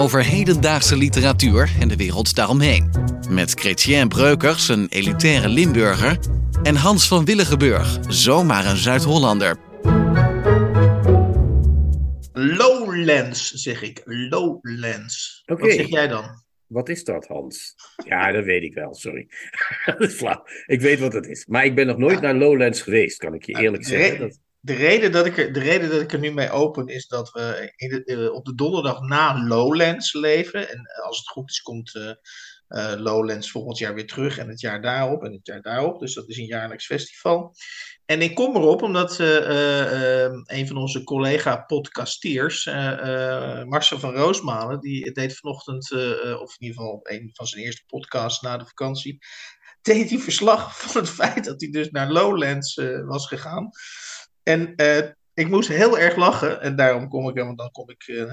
Over hedendaagse literatuur en de wereld daaromheen. Met Chrétien Breukers, een elitaire Limburger. En Hans van Willigenburg, zomaar een Zuid-Hollander. Lowlands, zeg ik. Lowlands. Oké. Wat zeg jij dan? Wat is dat, Hans? Ja, dat weet ik wel, sorry. dat is flauw. Ik weet wat het is. Maar ik ben nog nooit naar Lowlands geweest, kan ik je eerlijk de zeggen. Dat... De reden, dat ik er, de reden dat ik er nu mee open is dat we in op de donderdag na Lowlands leven. En eh, als het goed is, komt eh, eh, Lowlands volgend jaar weer terug. En het jaar daarop en het jaar daarop. Dus dat is een jaarlijks festival. En ik kom erop omdat eh, eh, eh, een van onze collega-podcastiers, Marcel van Roosmalen, die deed vanochtend, of in ieder geval een van zijn eerste podcasts na de vakantie, deed hij verslag van het feit dat hij dus naar Lowlands was gegaan. En eh, ik moest heel erg lachen. En daarom kom ik, want dan kom ik eh,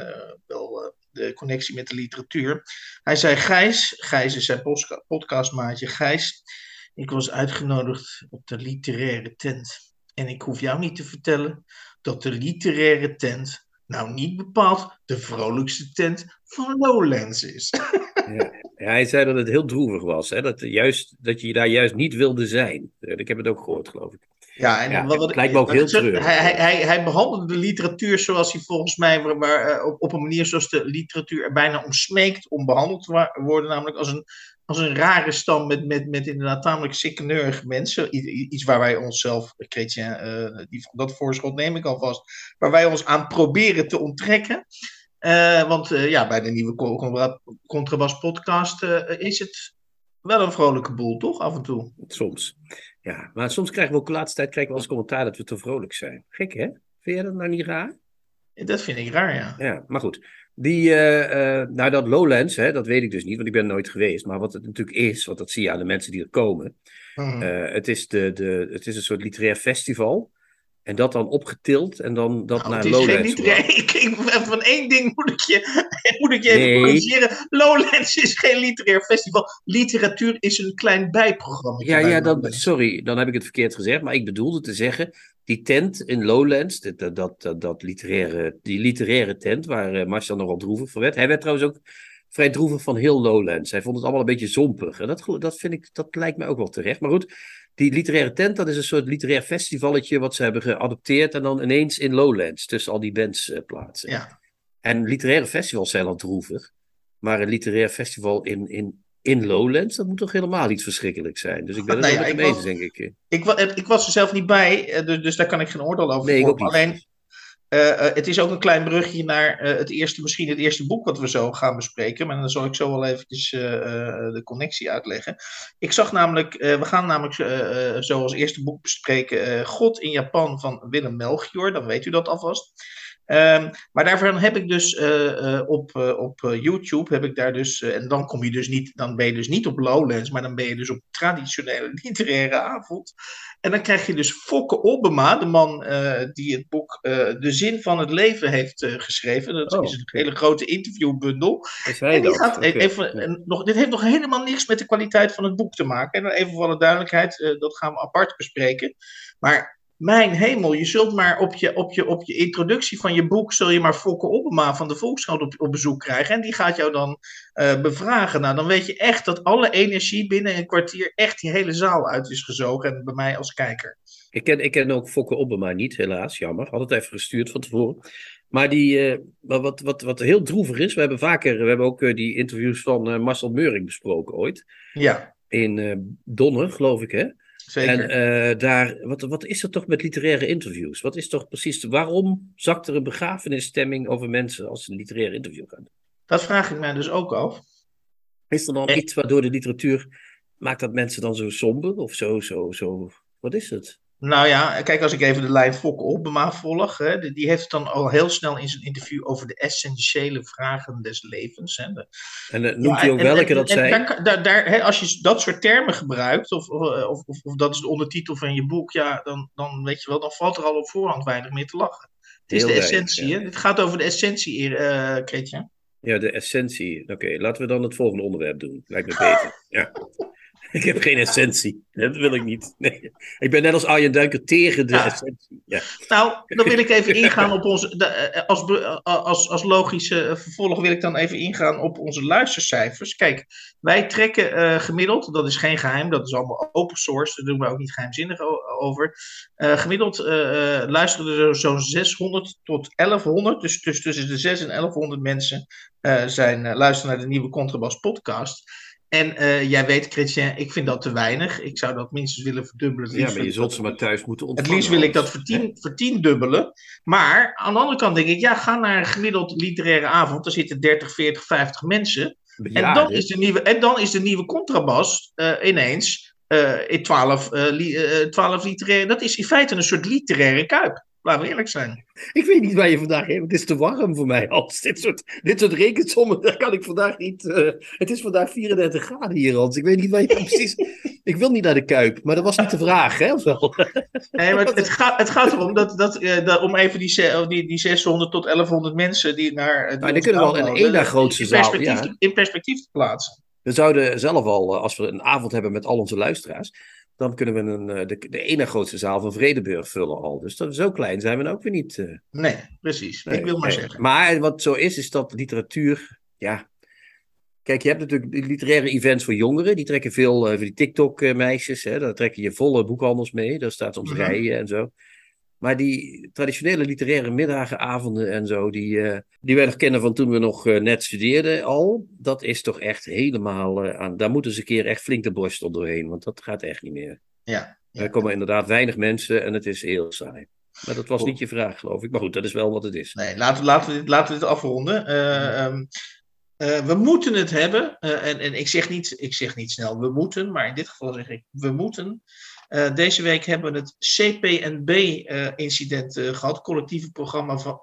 wel eh, de connectie met de literatuur. Hij zei: Gijs, Gijs is zijn podcastmaatje. Gijs, ik was uitgenodigd op de literaire tent. En ik hoef jou niet te vertellen dat de literaire tent. Nou, niet bepaald de vrolijkste tent van Lowlands is. Ja. Hij zei dat het heel droevig was. Hè? Dat, juist, dat je daar juist niet wilde zijn. Ik heb het ook gehoord, geloof ik. Ja, en Ja, wat, wat, het lijkt me ook heel treurig. Hij, hij, hij, behandelde de literatuur zoals hij volgens mij waar, eh, op, op een manier zoals de literatuur er bijna om smeekt om behandeld te worden, namelijk als een, als een rare stam met, met, met inderdaad tamelijk sikkeneurige mensen. Iets waar wij onszelf, Chrétien, eh, die, dat voorschot neem ik alvast, waar wij ons aan proberen te onttrekken. Eh, want ja, bij de nieuwe Co- Contra- Contrabas podcast is het wel een vrolijke boel, toch? Af en toe. Soms. Ja, maar soms krijgen we ook de laatste tijd krijgen we als commentaar dat we te vrolijk zijn. Gek, hè? Vind jij dat nou niet raar? Dat vind ik raar, ja. Ja, maar goed. Die, eh, nou, dat Lowlands, hè, dat weet ik dus niet, want ik ben er nooit geweest. Maar wat het natuurlijk is, want dat zie je aan de mensen die er komen. Mhm. eh, het, is de, de, het is een soort literair festival. En dat dan opgetild en dan dat Nou, naar het is geen Lowlands. literair. gebracht. Ik, ik, van één ding moet ik je, moet ik je even Nee. corrigeren. Lowlands is geen literair festival. Literatuur is een klein bijprogramma. Ja, ja dat, sorry, dan heb ik het verkeerd gezegd. Maar ik bedoelde te zeggen, die tent in Lowlands, dat, dat, dat, literaire, die literaire tent waar eh, Marcel nogal droevig van werd. Hij werd trouwens ook vrij droevig van heel Lowlands. Hij vond het allemaal een beetje zompig. En dat, dat, vind ik, dat lijkt mij ook wel terecht. Maar goed, die literaire tent, dat is een soort literair festivalletje wat ze hebben geadopteerd. En dan ineens in Lowlands, tussen al die bands eh, plaatsen. Ja. En literaire festivals zijn al droevig. Maar een literair festival in, in, in Lowlands, dat moet toch helemaal iets verschrikkelijks zijn. Dus ik ben het Nou ja, met hem ik eens, denk ik. Ik, wa- ik was er zelf niet bij, eh, dus, dus daar kan ik geen oordeel over Nee, ik ook niet. Alleen, eh, eh, het is ook een klein brugje naar eh, het eerste, misschien het eerste boek wat we zo gaan bespreken. Maar dan zal ik zo wel eventjes eh, eh, de connectie uitleggen. Ik zag namelijk, eh, we gaan namelijk eh, eh, zo als eerste boek bespreken eh, God in Japan van Willem Melchior. Dan weet u dat alvast. Ehm, maar daarvan heb ik dus eh, eh, op, eh, op YouTube heb ik daar dus, en dan kom je dus niet, dan ben je dus niet op Lowlands, maar dan ben je dus op traditionele literaire avond. En dan krijg je dus Fokke Obbema, de man die het boek De Zin van het Leven heeft geschreven. Dat Oh, is een hele grote interviewbundel. En die gaat Oké. even, en nog, dit heeft nog helemaal niks met de kwaliteit van het boek te maken. En dan even voor alle duidelijkheid, dat gaan we apart bespreken. Maar mijn hemel, je zult maar op je, op je, op je introductie van je boek, zul je maar Fokke Obbema van de Volkskrant op, op bezoek krijgen. En die gaat jou dan eh, bevragen. Nou, dan weet je echt dat alle energie binnen een kwartier echt die hele zaal uit is gezogen. En bij mij als kijker. Ik ken, ik ken ook Fokke Obbema niet, helaas. Jammer. Had het even gestuurd van tevoren. Maar die, eh, wat, wat, wat heel droevig is, we hebben vaker, we hebben ook eh, die interviews van Marcel Meuring besproken ooit. Ja. In Donner, geloof ik, hè? Zeker. En uh, daar, wat, wat is er toch met literaire interviews? Wat is toch precies, waarom zakt er een begrafenisstemming over mensen als ze een literair interview gaan doen? Dat vraag ik mij dus ook af. Is er dan iets waardoor de literatuur, maakt dat mensen dan zo somber of zo, zo, zo, wat is het? Nou ja, kijk, als ik even de lijn Fokke Opbema volg, hè, die heeft het dan al heel snel in zijn interview over de essentiële vragen des levens. Hè. en uh, noemt hij ook welke dat zijn? Daar, daar, daar, hè, als je dat soort termen gebruikt, of, of, of, of, dat is de ondertitel van je boek, ja, dan, dan weet je wel, dan valt er al op voorhand weinig meer te lachen. Het is heel de essentie, ja. hè? Het gaat over de essentie, uh, Kretje. Ja, de essentie. Oké, laten we dan het volgende onderwerp doen. Lijkt me beter. Ja. Ik heb geen essentie. Dat wil ik niet. Nee. Ik ben net als Arjen Duiker tegen de essentie. Ja. Nou, dan wil ik even ingaan op onze. Eh, als, als, als logische eh, vervolg wil ik dan even ingaan op onze luistercijfers. Kijk, wij trekken uh, gemiddeld, dat is geen geheim, dat is allemaal open source, daar doen we ook niet geheimzinnig over. Uh, gemiddeld uh, luisteren er zo'n 600 tot 1100, dus, dus tussen de 6 en 1100 mensen zijn, luisteren naar de nieuwe Contrabas podcast. En uh, jij weet, Christian, ik vind dat te weinig. Ik zou dat minstens willen verdubbelen. Ja, maar je zult ze maar thuis moeten ontvangen. Het liefst wil ik dat vertien, vertiendubbelen. Maar aan de andere kant denk ik, ja, ga naar een gemiddeld literaire avond. Daar zitten 30, 40, 50 mensen. Ja, en, dan is de nieuwe, en dan is de nieuwe contrabas uh, ineens uh, in 12, li 12 literaire. Dat is in feite een soort literaire kuip. Laten we eerlijk zijn. Ik weet niet waar je vandaag heen. Het is te warm voor mij. Als dit soort, dit soort rekensommen, daar kan ik vandaag niet. Uh, het is vandaag 34 graden hier, Hans. Ik weet niet waar je precies. ik wil niet naar de Kuip, maar dat was niet de vraag, hè? Of wel? nee, maar het, gaat, het gaat erom dat, dat, uh, dat om even die, die, die 600 tot 1100 mensen die naar. Die maar die kunnen wel in één dag grootste zaal. Ja. In perspectief te plaatsen. We zouden zelf al, eh, als we een avond hebben met al onze luisteraars, dan kunnen we een, eh, de, de ene grootste zaal van Vredeburg vullen al. Dus dat, zo klein zijn we nou ook weer niet. Uh... Nee, precies. ik wil maar zeggen. Maar wat zo is, is dat literatuur, ja. Kijk, je hebt natuurlijk literaire events voor jongeren. Die trekken veel, uh, die TikTok-meisjes. Daar trekken je volle boekhandels mee. Daar staat soms mm rijen en zo. Maar die traditionele literaire middagen, avonden en zo, die, uh, die wij nog kennen van toen we nog uh, net studeerden al, dat is toch echt helemaal uh, aan. Daar moeten ze een keer echt flink de borstel doorheen, want dat gaat echt niet meer. Ja. ja. Er komen inderdaad weinig mensen en het is heel saai. Maar dat was niet je vraag, geloof ik. Maar goed, dat is wel wat het is. Nee, laten, laten, we, dit, laten we dit afronden. Um, we moeten het hebben. en en ik, zeg niet, ik zeg niet snel we moeten, maar in dit geval zeg ik we moeten. Uh, deze week hebben we het CPNB-incident uh, uh, gehad, collectieve programma van.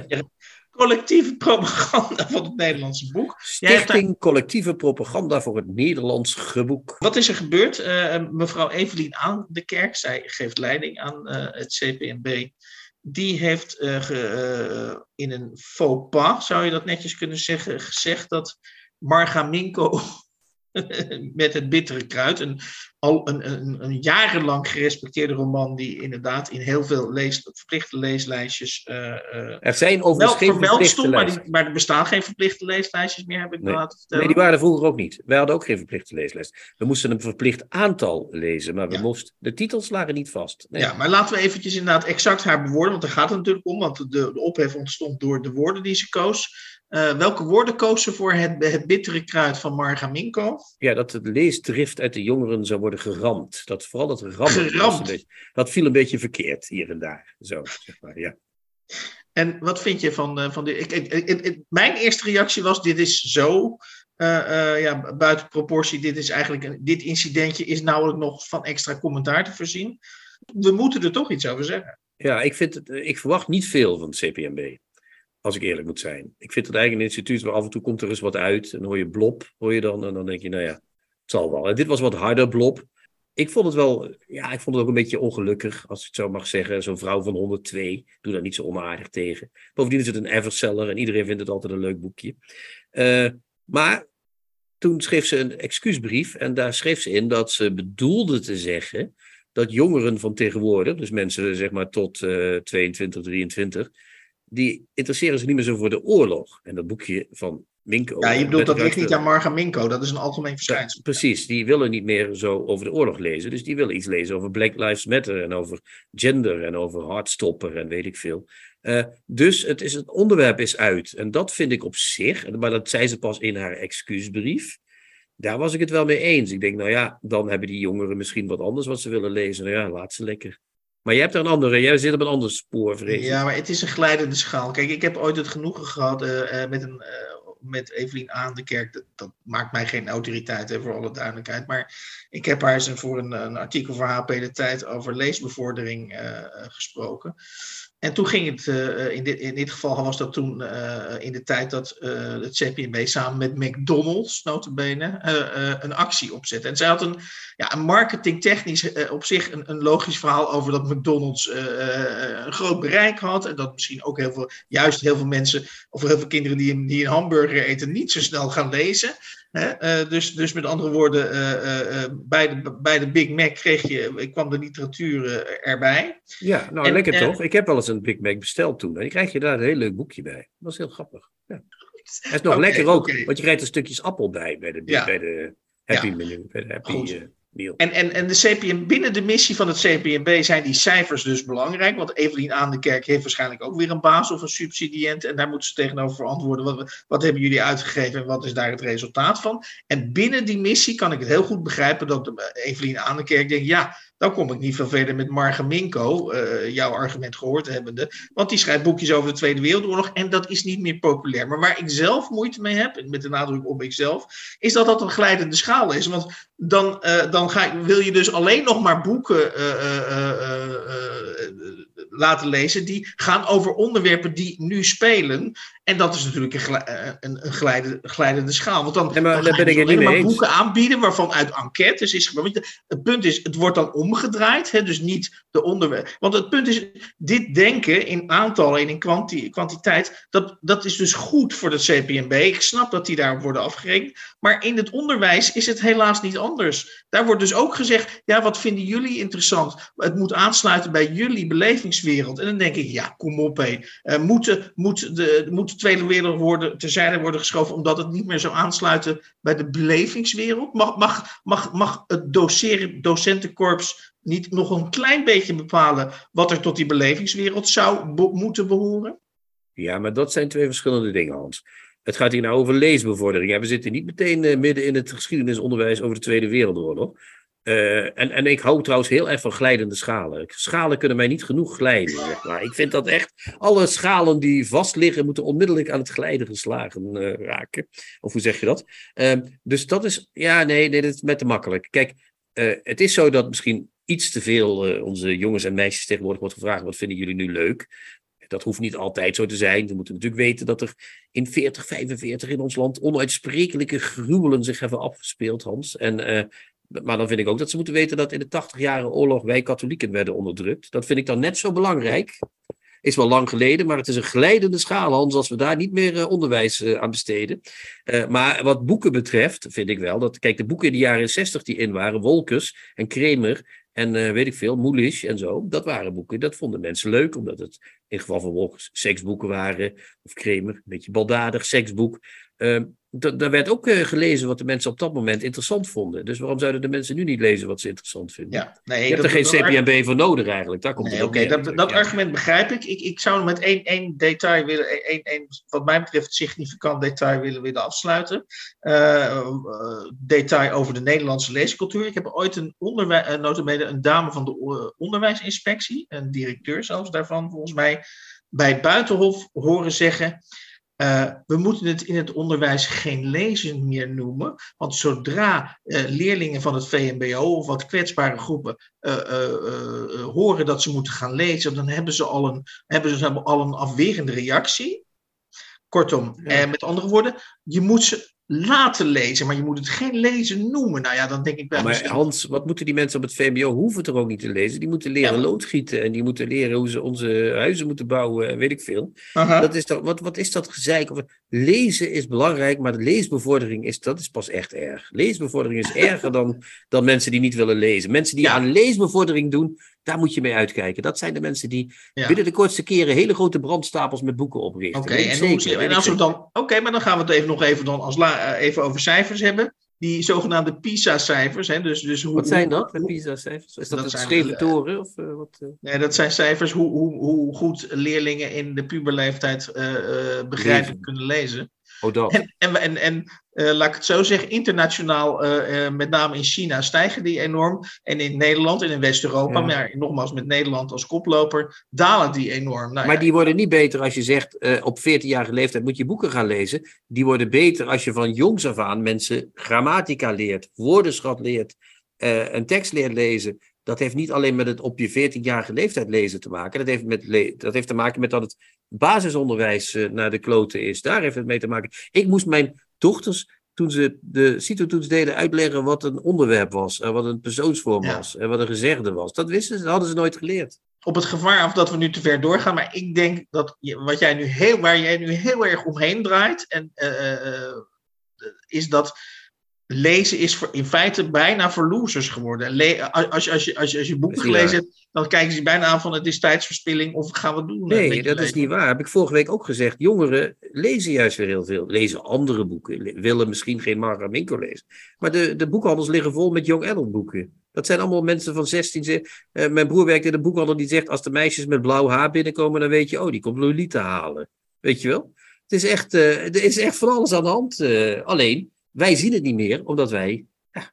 collectieve propaganda van het Nederlandse boek. Stichting daar... Collectieve Propaganda voor het Nederlands Boek. Wat is er gebeurd? mevrouw Evelien aan de kerk, zij geeft leiding aan het CPNB. Die heeft ge, in een faux pas, zou je dat netjes kunnen zeggen, gezegd dat Margaminko met het bittere kruid. Een, al een, een, een, jarenlang gerespecteerde roman die inderdaad in heel veel lees, verplichte leeslijstjes. Uh, er zijn overigens geen verplichte maar, die, maar, er bestaan geen verplichte leeslijstjes meer, heb ik nee. laten vertellen. Nee, die waren er vroeger ook niet. Wij hadden ook geen verplichte leeslijst. We moesten een verplicht aantal lezen, maar we ja. moesten, de titels lagen niet vast. Nee. Ja, maar laten we eventjes inderdaad exact haar bewoorden, want daar gaat het natuurlijk om, want de, de ophef ontstond door de woorden die ze koos. Uh, welke woorden koos ze voor het, het bittere kruid van Margaminko? Ja, dat de leesdrift uit de jongeren zou worden geramd. Dat vooral het rammen. Geramd. Beetje, dat viel een beetje verkeerd hier en daar. Zo, zeg maar, ja. En wat vind je van, uh, van dit? Ik, ik, ik, mijn eerste reactie was: dit is zo uh, ja, buiten proportie. Dit, is eigenlijk een, dit incidentje is nauwelijks nog van extra commentaar te voorzien. We moeten er toch iets over zeggen. Ja, ik, vind het, ik verwacht niet veel van het CPMB. Als ik eerlijk moet zijn. Ik vind het eigenlijk een instituut waar af en toe komt er eens wat uit. En dan hoor je blob, hoor je dan. En dan denk je, nou ja, zal wel. En dit was wat harder blob. Ik vond het wel, ja, ik vond het ook een beetje ongelukkig, als ik het zo mag zeggen. Zo'n vrouw van 102, doe daar niet zo onaardig tegen. Bovendien is het een Everseller en iedereen vindt het altijd een leuk boekje. Uh, maar toen schreef ze een excuusbrief en daar schreef ze in dat ze bedoelde te zeggen dat jongeren van tegenwoordig, dus mensen zeg maar tot uh, 22, 23, die interesseren zich niet meer zo voor de oorlog. En dat boekje van Minko. Ja, je bedoelt dat ligt niet aan Marga Minko, dat is een algemeen verschijnsel. precies, die willen niet meer zo over de oorlog lezen. Dus die willen iets lezen over Black Lives Matter en over gender en over hardstopper en weet ik veel. Uh, dus het, is, het onderwerp is uit. En dat vind ik op zich, maar dat zei ze pas in haar excuusbrief. daar was ik het wel mee eens. Ik denk, nou ja, dan hebben die jongeren misschien wat anders wat ze willen lezen. Nou ja, laat ze lekker. Maar jij hebt er een andere, jij zit op een ander spoor, vrees. Ja, maar het is een glijdende schaal. Kijk, ik heb ooit het genoegen gehad eh, eh, met, een, eh, met Evelien Aan de Kerk. Dat, dat maakt mij geen autoriteit, voor alle duidelijkheid. Maar ik heb haar eens voor een, een artikel voor HP de Tijd over leesbevordering eh, gesproken. En toen ging het, eh, in, dit, in dit geval was dat toen eh, in de tijd dat eh, het CPMB samen met McDonald's, notabene, eh, eh, een actie opzette. En zij had een, ja, een marketingtechnisch eh, op zich een, een logisch verhaal over dat McDonald's eh, eh, een groot bereik had. En dat misschien ook heel veel, juist heel veel mensen, of heel veel kinderen die die een hamburger eten, niet zo snel gaan lezen. Eh, dus, dus met andere woorden, eh, eh, bij, de, bij de Big Mac kreeg je, kwam de literatuur erbij. Ja, nou En- lekker en- toch? Ik heb wel eens een Big Mac besteld toen. En dan krijg je daar een heel leuk boekje bij. Dat was heel grappig. Ja. Het is nog lekker ook, want je krijgt er stukjes appel bij, bij de, Ja. bij de Happy Ja. menu, bij de Happy Eh. En, en, en de CPM, binnen de missie van het CPMB zijn die cijfers dus belangrijk. Want Evelien aan de Kerk heeft waarschijnlijk ook weer een baas of een subsidiënt. En daar moeten ze tegenover verantwoorden. Wat, wat hebben jullie uitgegeven en wat is daar het resultaat van? En binnen die missie kan ik het heel goed begrijpen dat de, Evelien aan de Kerk denkt: ja, dan kom ik niet veel verder met Marga Minko, eh, jouw argument gehoord hebbende. Want die schrijft boekjes over de Tweede Wereldoorlog en dat is niet meer populair. Maar waar ik zelf moeite mee heb, met de nadruk op ikzelf, is dat dat een glijdende schaal is. Want dan, eh, dan ga, je- wil je dus alleen nog maar boeken eh, laten lezen die gaan over onderwerpen die nu spelen. En dat is natuurlijk een, eh, een, een glijdende, glijdende schaal. Want dan, Nee, maar dan ben ik dus niet maar boeken aanbieden waarvan uit enquêtes is je- Het punt is, het wordt dan omgedraaid. Hè, dus niet de onderwerp. Want het punt is, dit denken in aantallen en in kwanti- kwantiteit, dat, dat is dus goed voor het CPMB. Ik snap dat die daar worden afgerekend. Maar in het onderwijs is het helaas niet anders. Daar wordt dus ook gezegd, ja, wat vinden jullie interessant? Het moet aansluiten bij jullie belevingswereld. En dan denk ik, ja, kom op hé. Eh, moet, de, moet, de, moet Tweede Wereldoorlog terzijde worden geschoven omdat het niet meer zou aansluiten bij de belevingswereld? Mag, mag, mag, mag het doceren, docentenkorps niet nog een klein beetje bepalen wat er tot die belevingswereld zou moeten behoren? Ja, maar dat zijn twee verschillende dingen, Hans. Het gaat hier nou over leesbevordering. We zitten niet meteen eh, midden in het geschiedenisonderwijs over de Tweede Wereldoorlog. Eh, en, en ik hou trouwens heel erg van glijdende schalen. Schalen kunnen mij niet genoeg glijden. zeg maar ik vind dat echt. Alle schalen die vast liggen, moeten onmiddellijk aan het glijden geslagen eh, raken. Of hoe zeg je dat? Ehm, dus dat is. Ja, nee, nee, dat is met te makkelijk. Kijk, eh, het is zo dat misschien iets te veel onze jongens en meisjes tegenwoordig wordt gevraagd: wat vinden jullie nu leuk? Dat hoeft niet altijd zo te zijn. We moeten natuurlijk weten dat er in 40, 45 in ons land onuitsprekelijke gruwelen zich hebben afgespeeld, Hans. En, maar dan vind ik ook dat ze moeten weten dat in de 80 jaren oorlog wij katholieken werden onderdrukt. Dat vind ik dan net zo belangrijk. Is wel lang geleden, maar het is een glijdende schaal, als we daar niet meer eh, onderwijs eh, aan besteden. Eh, maar wat boeken betreft, vind ik wel dat, kijk, de boeken in de jaren 60 die in waren, Wolkers en Kremer en weet ik veel, Moelisch en zo, dat waren boeken, dat vonden mensen leuk, omdat het in geval van Wolkers seksboeken waren, of Kremer, een beetje baldadig seksboek. Da- daar werd ook eh, gelezen wat de mensen op dat moment interessant vonden. Dus waarom zouden de mensen nu niet lezen wat ze interessant vinden? Ja, nee, Je hebt er geen CPMB voor nodig eigenlijk. Daar komt Nee, neer dat, dat ja. argument begrijp ik. Ik, ik zou met één, één detail willen, één, één, wat mij betreft, significant detail willen, willen afsluiten. Eh, eh, detail over de Nederlandse leescultuur. Ik heb ooit een uh, notabene een dame van de onderwijsinspectie, een directeur zelfs daarvan, volgens mij, bij Buitenhof horen zeggen. eh, we moeten het in het onderwijs geen lezen meer noemen. Want zodra eh, leerlingen van het VMBO of wat kwetsbare groepen eh, horen dat ze moeten gaan lezen, dan hebben ze al een, hebben ze al een afwerende reactie. Kortom, Ja. met andere woorden, je moet ze laten lezen, maar je moet het geen lezen noemen. Nou ja, dan denk ik bij Maar Hans, wat moeten die mensen op het VMBO? Hoeven het er ook niet te lezen. Die moeten leren Ja, loodgieten en die moeten leren hoe ze onze huizen moeten bouwen en weet ik veel. Aha. Dat is toch, wat, wat is dat gezeik? Lezen is belangrijk, maar de leesbevordering is, dat is pas echt erg. Leesbevordering is erger dan, dan mensen die niet willen lezen. Mensen die Ja. aan leesbevordering doen, daar moet je mee uitkijken. Dat zijn de mensen die Ja. binnen de kortste keren hele grote brandstapels met boeken oprichten. Oké, en, zeker, als we dan. Oké, maar dan gaan we het even nog even, dan als la, eh, even over cijfers hebben. Die zogenaamde PISA-cijfers. hè, Dus, dus hoe, Wat zijn dat, de PISA-cijfers? Is dat, zijn, geschreven eh, toren? Of, eh, wat? Nee, dat zijn cijfers hoe, hoe, hoe goed leerlingen in de puberleeftijd eh, begrijpen kunnen lezen. Oh, dat. En, en, en, en eh, laat ik het zo zeggen, internationaal, eh, eh, met name in China, stijgen die enorm. En in Nederland en in West-Europa, Ja. maar nogmaals met Nederland als koploper, dalen die enorm. Nou, Maar ja, die worden niet beter als je zegt, op 14-jarige leeftijd moet je boeken gaan lezen. Die worden beter als je van jongs af aan mensen grammatica leert, woordenschat leert, een tekst leert lezen. Dat heeft niet alleen met het op je 14-jarige leeftijd lezen te maken. Dat heeft, met dat heeft te maken met dat het basisonderwijs naar de kloten is. Daar heeft het mee te maken. Ik moest mijn dochters, toen ze de CITO-toets deden, uitleggen wat een onderwerp was. En wat een persoonsvorm Ja. was. En wat een gezegde was. Dat wisten ze, dat hadden ze nooit geleerd. op het gevaar af dat we nu te ver doorgaan. Maar ik denk dat wat jij nu heel, waar jij nu heel erg omheen draait, en, eh, eh, eh, is dat lezen is voor, in feite bijna voor losers geworden. Le- als, je- als, je, als, je, als je boeken gelezen hebt, dan kijken ze bijna aan van het is tijdsverspilling of gaan we doen. Nee, dat is niet waar. Heb ik vorige week ook gezegd. Jongeren lezen juist weer heel veel. Lezen andere boeken. Le- willen misschien geen Mara Minko lezen. Maar de, de boekhandels liggen vol met young adult boeken. Dat zijn allemaal mensen van 16. ze- eh, mijn broer werkt in een boekhandel die zegt... als de meisjes met blauw haar binnenkomen... dan weet je, oh, die komt Lolita halen. Weet je wel? Het is echt, eh, er is echt van alles aan de hand. eh, alleen, wij zien het niet meer, omdat wij... ja,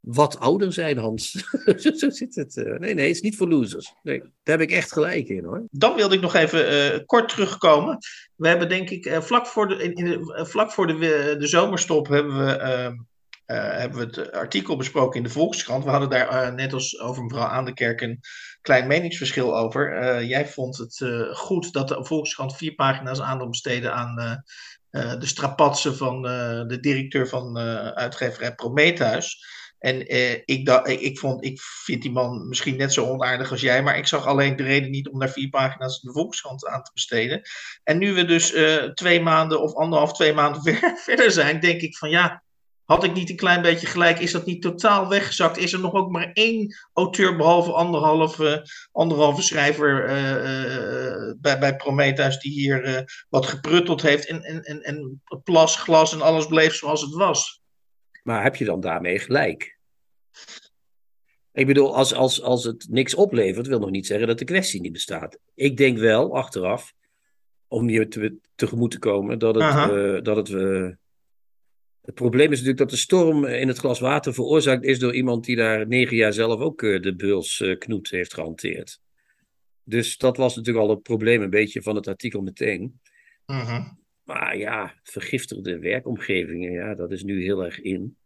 wat ouder zijn, Hans. zo, zit het. eh. nee, nee, het is niet voor losers. Nee, daar heb ik echt gelijk in, hoor. Dan wilde ik nog even eh, kort terugkomen. We hebben denk ik eh, vlak voor, de, in, in vlak voor de, de zomerstop hebben we, ehm, eh, hebben we het artikel besproken in de Volkskrant. We hadden daar net als over mevrouw Aan de Kerk een klein meningsverschil over. Jij vond het goed dat de Volkskrant vier pagina's aandacht besteedde aan de strapatsen van eh, de directeur van eh, uitgeverij Prometheus. En eh, ik, ik, vond, ik vind die man misschien net zo onaardig als jij, maar ik zag alleen de reden niet om daar vier pagina's de Volkskrant aan te besteden. En nu we dus eh, twee maanden of anderhalf, twee maanden ver- verder zijn, denk ik van ja, had ik niet een klein beetje gelijk? Is dat niet totaal weggezakt? Is er nog ook maar één auteur, behalve anderhalve, anderhalve schrijver eh, eh, bij, bij Prometheus, die hier eh, wat geprutteld heeft en, en, en, en plas, glas en alles bleef zoals het was? Maar heb je dan daarmee gelijk? Ik bedoel, als, als, als het niks oplevert, wil nog niet zeggen dat de kwestie niet bestaat. Ik denk wel, achteraf, om je te, tegemoet te komen, dat het. Dat het het probleem is natuurlijk dat de storm in het glas water veroorzaakt is door iemand die daar negen jaar zelf ook eh, de beulsknoet heeft gehanteerd. Dus dat was natuurlijk al het probleem een beetje van het artikel meteen. Mhm. Maar ja, vergiftigde werkomgevingen, ja, dat is nu heel erg in.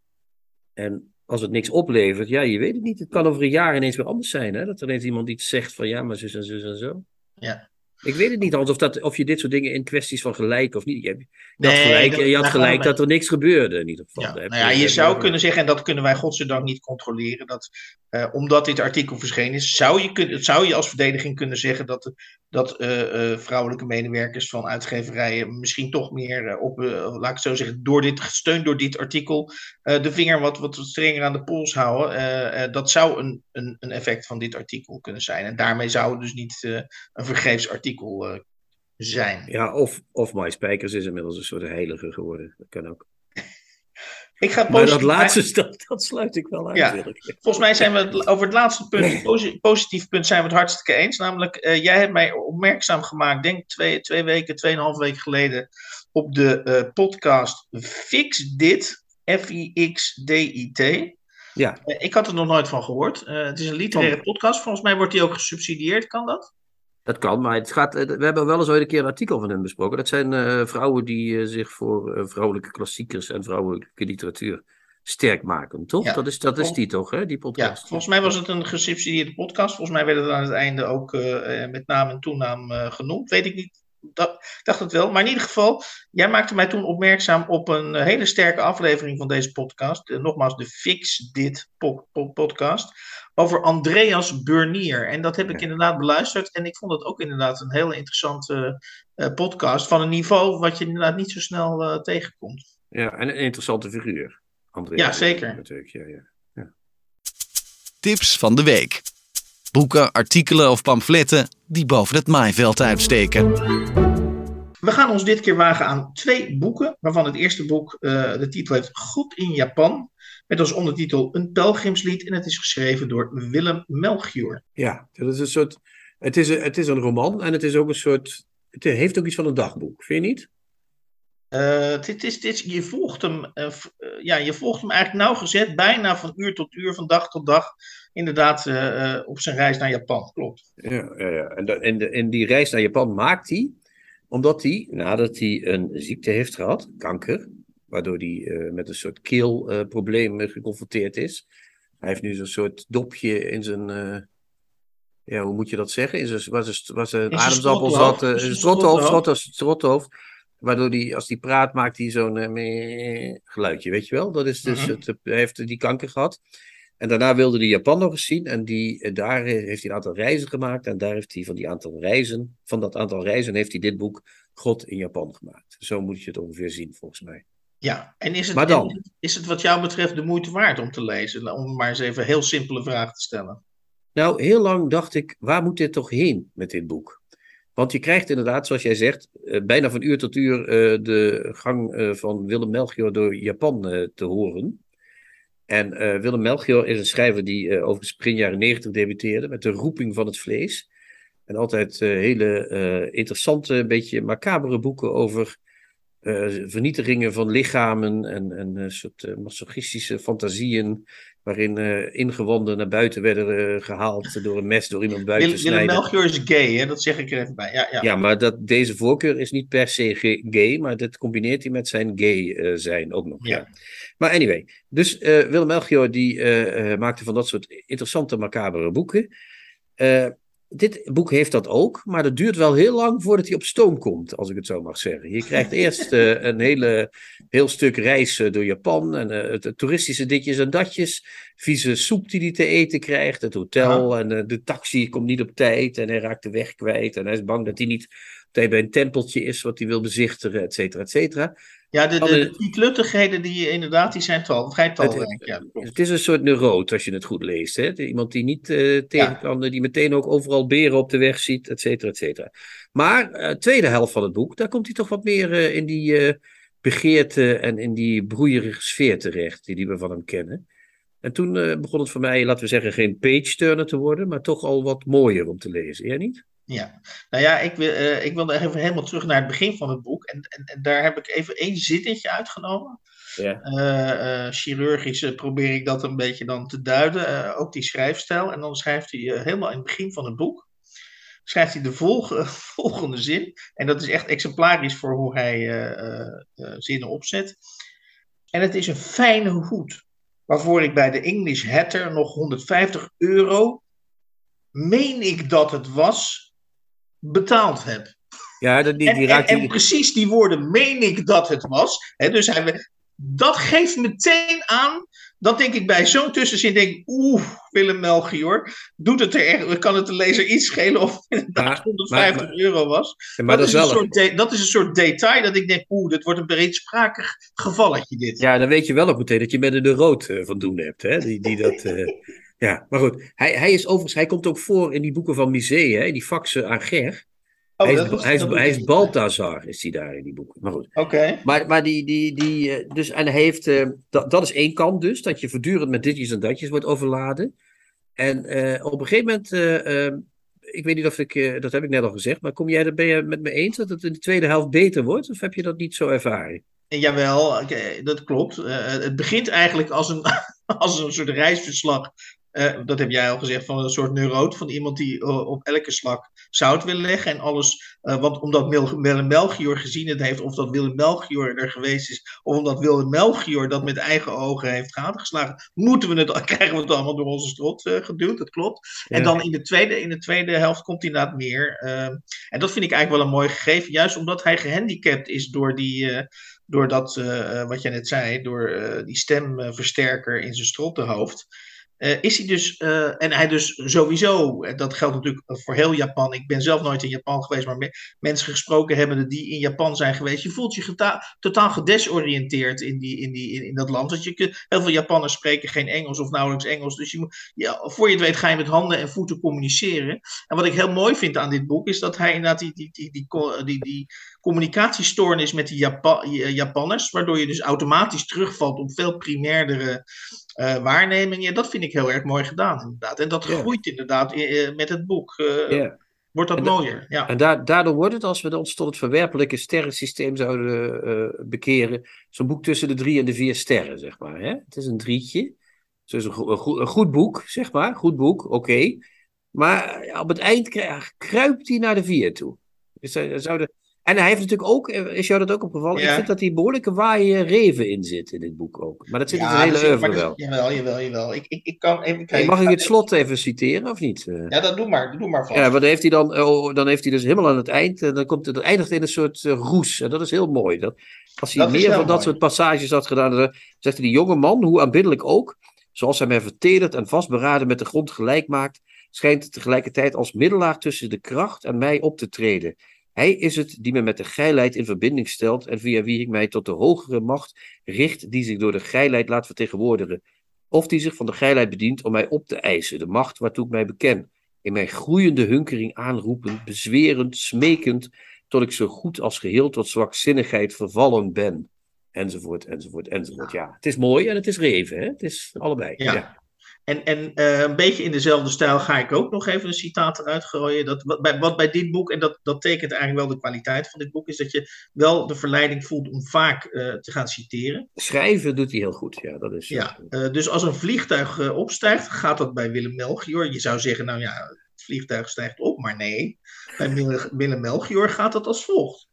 En als het niks oplevert, ja, je weet het niet. Het kan over een jaar ineens weer anders zijn, hè? Dat er ineens iemand iets zegt van ja, maar zus en zus en zo. Ja. Ik weet het niet, Hans, of, dat, of je dit soort dingen in kwesties van gelijk of niet. Je, hebt- je Nee, had gelijk, dat- je had gelijk dat er niks gebeurde, in ieder geval. Ja, nou ja, je zou kunnen zeggen, en dat kunnen wij godzijdank niet controleren, dat eh, omdat dit artikel verschenen is, zou je, kun, zou je als verdediging kunnen zeggen dat, de- dat eh, eh, vrouwelijke medewerkers van uitgeverijen misschien toch meer eh, op, laat ik zo zeggen, door dit, gesteund door dit artikel, de vinger wat, wat strenger aan de pols houden. Dat zou een, een, een effect van dit artikel kunnen zijn. En daarmee zou het dus niet een vergeefs artikel zijn. Ja, of, of My Spijkers is inmiddels een soort heilige geworden. Dat kan ook. Ik ga Maar dat laatste, dat, dat sluit ik wel uit. Ja. Volgens mij zijn we het, over het laatste punt, posi- positief punt, zijn we het hartstikke eens. Namelijk, eh, jij hebt mij opmerkzaam gemaakt, denk twee, twee weken, tweeënhalf weken geleden, op de eh, podcast Fix Dit, F-I-X-D-I-T. Ja, Eh, ik had er nog nooit van gehoord. Eh, het is een literaire podcast, volgens mij wordt die ook gesubsidieerd, kan dat? Dat kan, maar het gaat, eh, we hebben wel eens ooit een keer een artikel van hem besproken. Dat zijn eh, vrouwen die eh, zich voor vrouwelijke klassiekers en vrouwelijke literatuur sterk maken, toch? Ja. Dat is, dat is die toch, hè, die Ja, podcast? volgens mij was het een gesubsidieerde podcast. Volgens mij werd het aan het einde ook met naam en toenaam genoemd. Weet ik niet. Dat, ik dacht het wel. Maar in ieder geval, jij maakte mij toen opmerkzaam op een hele sterke aflevering van deze podcast. Nogmaals, de Fix Dit po- po- podcast. Over Andreas Burnier. En dat heb ik Ja. inderdaad beluisterd. En ik vond het ook inderdaad een hele interessante eh, podcast. Van een niveau wat je inderdaad niet zo snel eh, tegenkomt. Ja, en een interessante figuur. André. Ja, zeker. Natuurlijk, ja, ja. Tips van de week. Boeken, artikelen of pamfletten die boven het maaiveld uitsteken. We gaan ons dit keer wagen aan twee boeken, waarvan het eerste boek eh, de titel heeft Goed in Japan, met als ondertitel Een pelgrimslied en het is geschreven door Willem Melchior. Ja, dat is een soort. Het is een, het is een roman en het is ook een soort. Het heeft ook iets van een dagboek, vind je niet? Uh, dit is, dit, je, volgt hem, uh, ja, je volgt hem eigenlijk nauwgezet, bijna van uur tot uur, van dag tot dag, inderdaad uh, op zijn reis naar Japan. Klopt. Ja, ja, ja. En, de, en die reis naar Japan maakt hij omdat hij, nadat hij een ziekte heeft gehad, kanker, waardoor hij met een soort keelprobleem geconfronteerd is. Hij heeft nu zo'n soort dopje in zijn ja, hoe moet je dat zeggen? In zijn, was, was een ademsappel zat, in zijn strothoofd, strothoofd, Waardoor die, als hij praat, maakt hij zo'n uh, geluidje, weet je wel? Dat is dus, mhm. het, hij heeft die kanker gehad. En daarna wilde hij Japan nog eens zien. En die, eh, daar heeft hij een aantal reizen gemaakt. En daar heeft hij van die aantal reizen, van dat aantal reizen, heeft hij dit boek God in Japan gemaakt. Zo moet je het ongeveer zien, volgens mij. Ja, en is het, maar dan, is het wat jou betreft de moeite waard om te lezen? Om maar eens even een heel simpele vraag te stellen. Nou, heel lang dacht ik, waar moet dit toch heen met dit boek? Want je krijgt inderdaad, zoals jij zegt, eh, bijna van uur tot uur eh, de gang eh, van Willem Melchior door Japan te horen. En Willem Melchior is een schrijver die over begin jaren negentig debuteerde met de roeping van het vlees. En altijd hele interessante, een beetje macabere boeken over vernietigingen van lichamen en, en een soort masochistische fantasieën waarin uh, ingewanden naar buiten werden uh, gehaald door een mes door iemand buiten te snijden. Willem Melchior is gay, hè? dat zeg ik er even bij. Ja, ja. ja maar dat, deze voorkeur is niet per se gay, maar dat combineert hij met zijn gay uh, zijn ook nog. Ja. Maar anyway, dus Willem Melchior die maakte van dat soort interessante, macabere boeken dit boek heeft dat ook, maar dat duurt wel heel lang voordat hij op stoom komt, als ik het zo mag zeggen. Je krijgt eerst uh, een hele, heel stuk reis uh, door Japan en uh, het, toeristische ditjes en datjes, vieze soep die hij te eten krijgt, het hotel en de taxi komt niet op tijd en hij raakt de weg kwijt en hij is bang dat hij niet dat hij bij een tempeltje is wat hij wil bezichtigen, et cetera, et cetera. Ja, de, de, die kluttigheden die inderdaad, die zijn tal, vrij talrijk. Ja, het is een soort neuroot als je het goed leest. Hè? Iemand die niet uh, tegen kan, die meteen ook overal beren op de weg ziet, et cetera, et cetera. Maar uh, tweede helft van het boek, daar komt hij toch wat meer uh, in die begeerte en in die broeierige sfeer terecht, die, die we van hem kennen. En toen begon het voor mij, laten we zeggen, geen page-turner te worden, maar toch al wat mooier om te lezen. Jij niet? Ja, nou ja, ik wil, uh, ik wil even helemaal terug naar het begin van het boek. En, en, en daar heb ik even één zinnetje uitgenomen. Ja. Uh, uh, chirurgisch probeer ik dat een beetje dan te duiden. ook die schrijfstijl. En dan schrijft hij helemaal in het begin van het boek. Schrijft hij de volg volgende zin. En dat is echt exemplarisch voor hoe hij zinnen opzet. En het is een fijne hoed. Waarvoor ik bij de English Hatter nog 150 euro meen ik dat het was, betaald heb. Ja, dat, die, die en, en, precies die woorden meen ik dat het was. Hè, dus hij, dat geeft meteen aan dat denk ik bij zo'n tussenzin denk oeh, Willem Melchior, doet het er echt, kan het de lezer iets schelen of het inderdaad 150 euro was. Maar dat, is een soort dat is een soort detail dat ik denk, oeh, dit wordt een breedsprakig gevalletje dit. Ja, dan weet je wel ook meteen dat je met de rood uh, van doen hebt, hè? Die, die dat... Uh, Ja, maar goed. Hij, hij is overigens, hij komt ook voor in die boeken van Musee, hè, die faxen aan Ger. Oh, hij, is, hij, is, hij is Balthazar, is hij daar in die boeken. Maar goed. Oké. Maar, maar die, die, die, eh, dus, en hij heeft, uh, dat, dat is één kant dus, dat je voortdurend met ditjes en datjes wordt overladen. En uh, op een gegeven moment, uh, ik weet niet of ik, dat heb ik net al gezegd, maar kom jij, ben je met me eens dat het in de tweede helft beter wordt? Of heb je dat niet zo ervaren? Jawel, dat klopt. het begint eigenlijk als een, als een soort reisverslag uh, dat heb jij al gezegd, van een soort neuroot. Van iemand die uh, op elke slag zout wil leggen. En alles, uh, want omdat Willem Melchior gezien het heeft, of dat Willem Melchior er geweest is, of omdat Willem Melchior dat met eigen ogen heeft gatengeslagen, moeten we het, krijgen we het allemaal door onze strot geduwd. Dat klopt. Ja. En dan in de, tweede, in de tweede helft komt hij inderdaad meer. en dat vind ik eigenlijk wel een mooi gegeven, juist omdat hij gehandicapt is door die door dat, uh, wat jij net zei, door uh, die stemversterker in zijn strottenhoofd. Uh, is hij dus, uh, en hij dus sowieso, dat geldt natuurlijk voor heel Japan. Ik ben zelf nooit in Japan geweest, maar me, mensen gesproken hebben die in Japan zijn geweest. Je voelt je totaal gedesoriënteerd in, die, in, die, in, dat land. Want je heel veel Japanners spreken geen Engels of nauwelijks Engels. Dus je moet, ja, voor je het weet ga je met handen en voeten communiceren. En wat ik heel mooi vind aan dit boek is dat hij inderdaad die, die, die, die, die, die communicatiestoornis met die Japa Japanners, waardoor je dus automatisch terugvalt op veel primairdere uh, waarnemingen. Dat vind ik heel erg mooi gedaan, inderdaad. En dat groeit inderdaad uh, met het boek. Uh, wordt dat En mooier. Ja. En da- daardoor wordt het, als we ons tot het verwerpelijke sterrensysteem zouden eh, bekeren, zo'n boek tussen de drie en de vier sterren, zeg maar. Hè? Het is een drietje. Een, go- een, goed- een goed boek, zeg maar. Goed boek, oké. Maar op het eind kruipt hij naar de vier toe. Dus hij zou de... En hij heeft natuurlijk ook, eh, is jou dat ook opgevallen? Ja. Ik vind dat hij behoorlijke waaie reven in zit in dit boek ook. Maar dat zit in zijn hele oeuvre wel. Jawel, jawel, jawel. Ik, ik, ik kan even kijken. mag ik het slot even citeren, of niet? Eh, Ja, dat doe maar. Doe maar vast. Ja, want dan heeft hij dan, oh, dan heeft hij dus helemaal aan het eind, en dan komt het, het eindigt in een soort eh, roes. En dat is heel mooi. Dat, als hij Dat meer van dat soort passages had gedaan, dan zegt hij, die jonge man, hoe aanbiddelijk ook, zoals hij mij vertederd en vastberaden met de grond gelijk maakt, schijnt tegelijkertijd als middelaar tussen de kracht en mij op te treden. Hij is het die me met de geilheid in verbinding stelt en via wie ik mij tot de hogere macht richt die zich door de geilheid laat vertegenwoordigen. Of die zich van de geilheid bedient om mij op te eisen, de macht waartoe ik mij beken in mijn groeiende hunkering aanroepend, bezwerend, smekend, tot ik zo goed als geheel tot zwakzinnigheid vervallen ben. Enzovoort, enzovoort, enzovoort. Ja, het is mooi en het is reven, hè? Het is allebei. Ja. Ja. En, en eh, een beetje in dezelfde stijl ga ik ook nog even een citaat eruit gooien. Dat, wat, bij, wat bij dit boek, en dat, dat tekent eigenlijk wel de kwaliteit van dit boek, is dat je wel de verleiding voelt om vaak eh, te gaan citeren. Schrijven doet hij heel goed, ja. Dat is, Ja, eh, dus als een vliegtuig opstijgt, gaat dat bij Willem Melchior. Je zou zeggen, nou ja, het vliegtuig stijgt op, maar nee. Bij Willem Melchior gaat dat als volgt.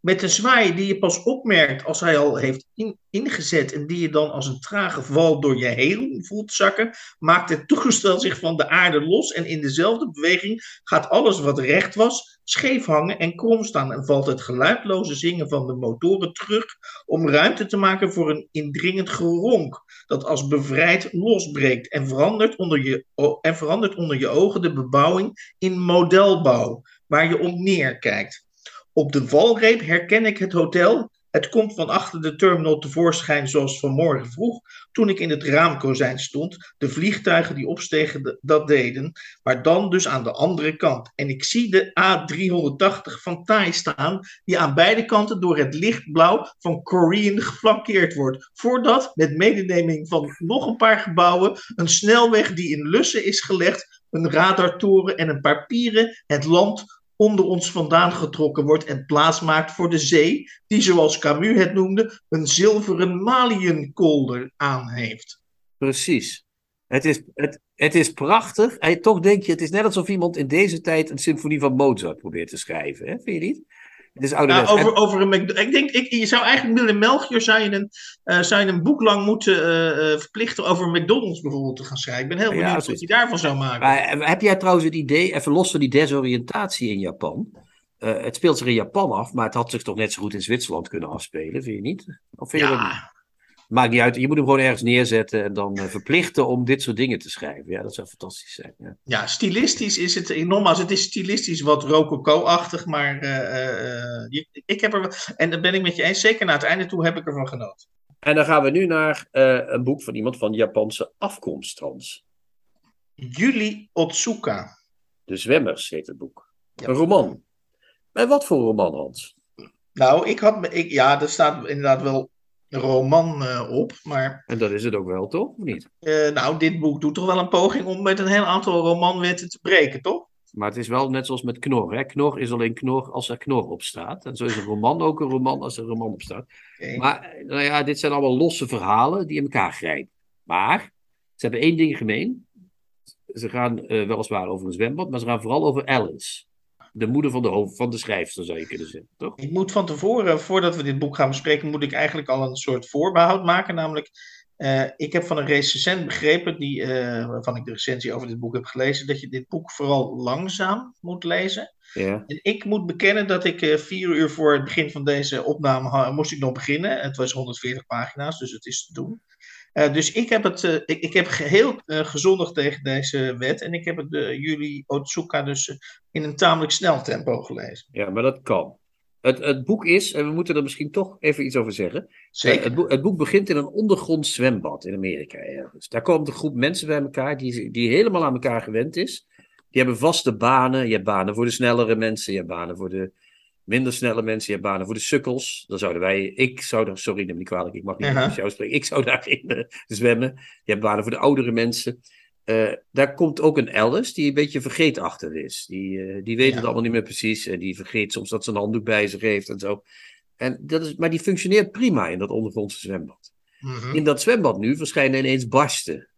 Met een zwaai die je pas opmerkt als hij al heeft in- ingezet en die je dan als een trage val door je heen voelt zakken, maakt het toestel zich van de aarde los en in dezelfde beweging gaat alles wat recht was scheef hangen en krom staan en valt het geluidloze zingen van de motoren terug om ruimte te maken voor een indringend geronk dat als bevrijd losbreekt en verandert onder je, en verandert onder je ogen de bebouwing in modelbouw, waar je om neerkijkt. Op de valreep herken ik het hotel. Het komt van achter de terminal tevoorschijn zoals vanmorgen vroeg, toen ik in het raamkozijn stond. De vliegtuigen die opstegen dat deden, maar dan dus aan de andere kant. En ik zie de A380 van Thai staan, die aan beide kanten door het lichtblauw van Korean geflankeerd wordt. Voordat, met medeneming van nog een paar gebouwen, een snelweg die in lussen is gelegd, een radartoren en een paar pieren het land onder ons vandaan getrokken wordt en plaats maakt voor de zee, die zoals Camus het noemde, een zilveren maliënkolder aan heeft. Precies. Het is, het, het is prachtig. En toch denk je, het is net alsof iemand in deze tijd een symfonie van Mozart probeert te schrijven. Hè? Vind je niet? Het is over, over een Mc- ik denk, ik, je zou eigenlijk Willem Melchior je een, zou je een boek lang moeten eh, eh, verplichten over McDonald's bijvoorbeeld te gaan schrijven. Ik ben heel benieuwd wat hij daarvan zou maken. Maar heb jij trouwens het idee, even los van die desoriëntatie in Japan. het speelt zich in Japan af, maar het had zich toch net zo goed in Zwitserland kunnen afspelen, vind je niet? Of vind ja, Maakt niet uit, je moet hem gewoon ergens neerzetten en dan eh, verplichten om dit soort dingen te schrijven. Ja, dat zou fantastisch zijn. Ja. ja, stilistisch is het, nogmaals, het is stilistisch wat rococo-achtig, maar eh, eh, eh, ik heb er, en dat ben ik met je eens, zeker naar het einde toe heb ik ervan genoten. En dan gaan we nu naar eh, een boek van iemand van Japanse afkomst, trouwens. Yuri Otsuka. De Zwemmers heet het boek. Ja. Een roman. En wat voor roman, Hans? Nou, ik had, me- ik, ja, er staat inderdaad wel roman eh, op, maar En dat is het ook wel, toch? Of niet? eh, nou, dit boek doet toch wel een poging om met een heel aantal romanwetten te breken, toch? Maar het is wel net zoals met Knor. Hè? Knor is alleen Knor als er Knor op staat. En zo is een roman ook een roman als er een roman op staat. Maar nou ja, dit zijn allemaal losse verhalen die in elkaar grijpen. Maar ze hebben één ding gemeen. Ze gaan eh, weliswaar over een zwembad, maar ze gaan vooral over Alice. De moeder van de, hoofd, van de schrijfster, zou je kunnen zeggen. Toch? Ik moet van tevoren, voordat we dit boek gaan bespreken, moet ik eigenlijk al een soort voorbehoud maken. Namelijk, eh, ik heb van een recensent begrepen, die, eh, waarvan ik de recensie over dit boek heb gelezen, dat je dit boek vooral langzaam moet lezen. Ja. En ik moet bekennen dat ik eh, vier uur voor het begin van deze opname moest ik nog beginnen. Het was 140 pagina's, dus het is te doen. Eh, dus ik heb, het, eh, ik, ik heb geheel eh, gezondigd tegen deze wet. En ik heb het uh, Yuri Otsuka dus in een tamelijk snel tempo gelezen. ja, maar dat kan. Het, het boek is, en we moeten er misschien toch even iets over zeggen. Zeker. het, boek, het boek begint in een ondergronds zwembad in Amerika. ergens. Daar komt een groep mensen bij elkaar die, die helemaal aan elkaar gewend is. Die hebben vaste banen. Je hebt banen voor de snellere mensen, je hebt banen voor de minder snelle mensen, je hebt banen voor de sukkels. Dan zouden wij, ik zou daar, sorry, neem me niet kwalijk, ik mag niet met jou spreken, ik zou daarin eh, zwemmen. Je hebt banen voor de oudere mensen. eh, daar komt ook een Alice die een beetje vergeetachtig is. Die, eh, die weet Ja. het allemaal niet meer precies. En die vergeet soms dat ze een handdoek bij zich heeft en zo. En dat is, maar die functioneert prima in dat ondergrondse zwembad. Mhm. In dat zwembad nu verschijnen ineens barsten.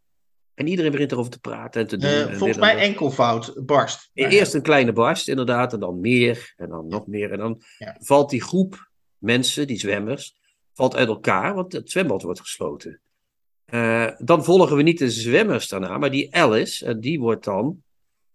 En iedereen begint erover te praten en te doen. Eh, en dit volgens en mij dat. enkelvoud, barst. Eerst een kleine barst, inderdaad, en dan meer, en dan nog meer. En dan Ja. valt die groep mensen, die zwemmers, valt uit elkaar, want het zwembad wordt gesloten. Eh, dan volgen we niet de zwemmers daarna, maar die Alice, en die wordt dan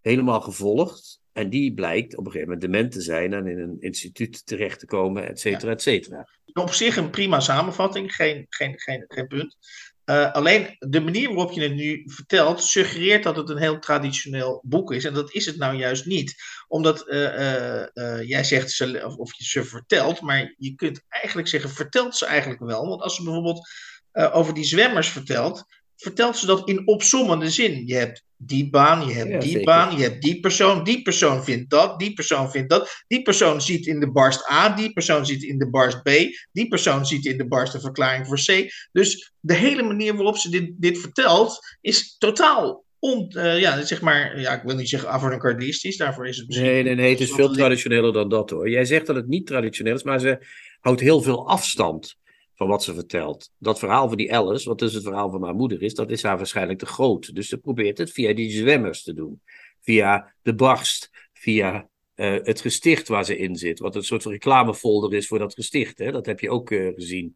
helemaal gevolgd. En die blijkt op een gegeven moment dement te zijn en in een instituut terecht te komen, et cetera, et cetera. op zich een prima samenvatting, geen, geen, geen, geen punt. Eh, alleen de manier waarop je het nu vertelt, suggereert dat het een heel traditioneel boek is. En dat is het nou juist niet. Omdat eh, eh, jij zegt ze, of, of je ze vertelt, maar je kunt eigenlijk zeggen, vertelt ze eigenlijk wel. Want als ze bijvoorbeeld over die zwemmers vertelt, vertelt ze dat in opsommende zin. Je hebt die baan, je hebt Ja, die zeker. baan, je hebt die persoon, die persoon vindt dat, die persoon vindt dat, die persoon ziet in de barst A, die persoon ziet in de barst B, die persoon ziet in de barst een verklaring voor C. Dus de hele manier waarop ze dit, dit vertelt is totaal on, eh, ja, zeg maar, ja, ik wil niet zeggen avant-gardistisch, daarvoor is het misschien. Nee, nee, nee, het is veel traditioneler dan dat hoor. Jij zegt dat het niet traditioneel is, maar ze houdt heel veel afstand van wat ze vertelt. Dat verhaal van die Alice, wat dus het verhaal van haar moeder is, dat is haar waarschijnlijk te groot. Dus ze probeert het via die zwemmers te doen. Via de barst, via eh, het gesticht waar ze in zit. Wat een soort reclamefolder is voor dat gesticht. Hè? Dat heb je ook eh, gezien.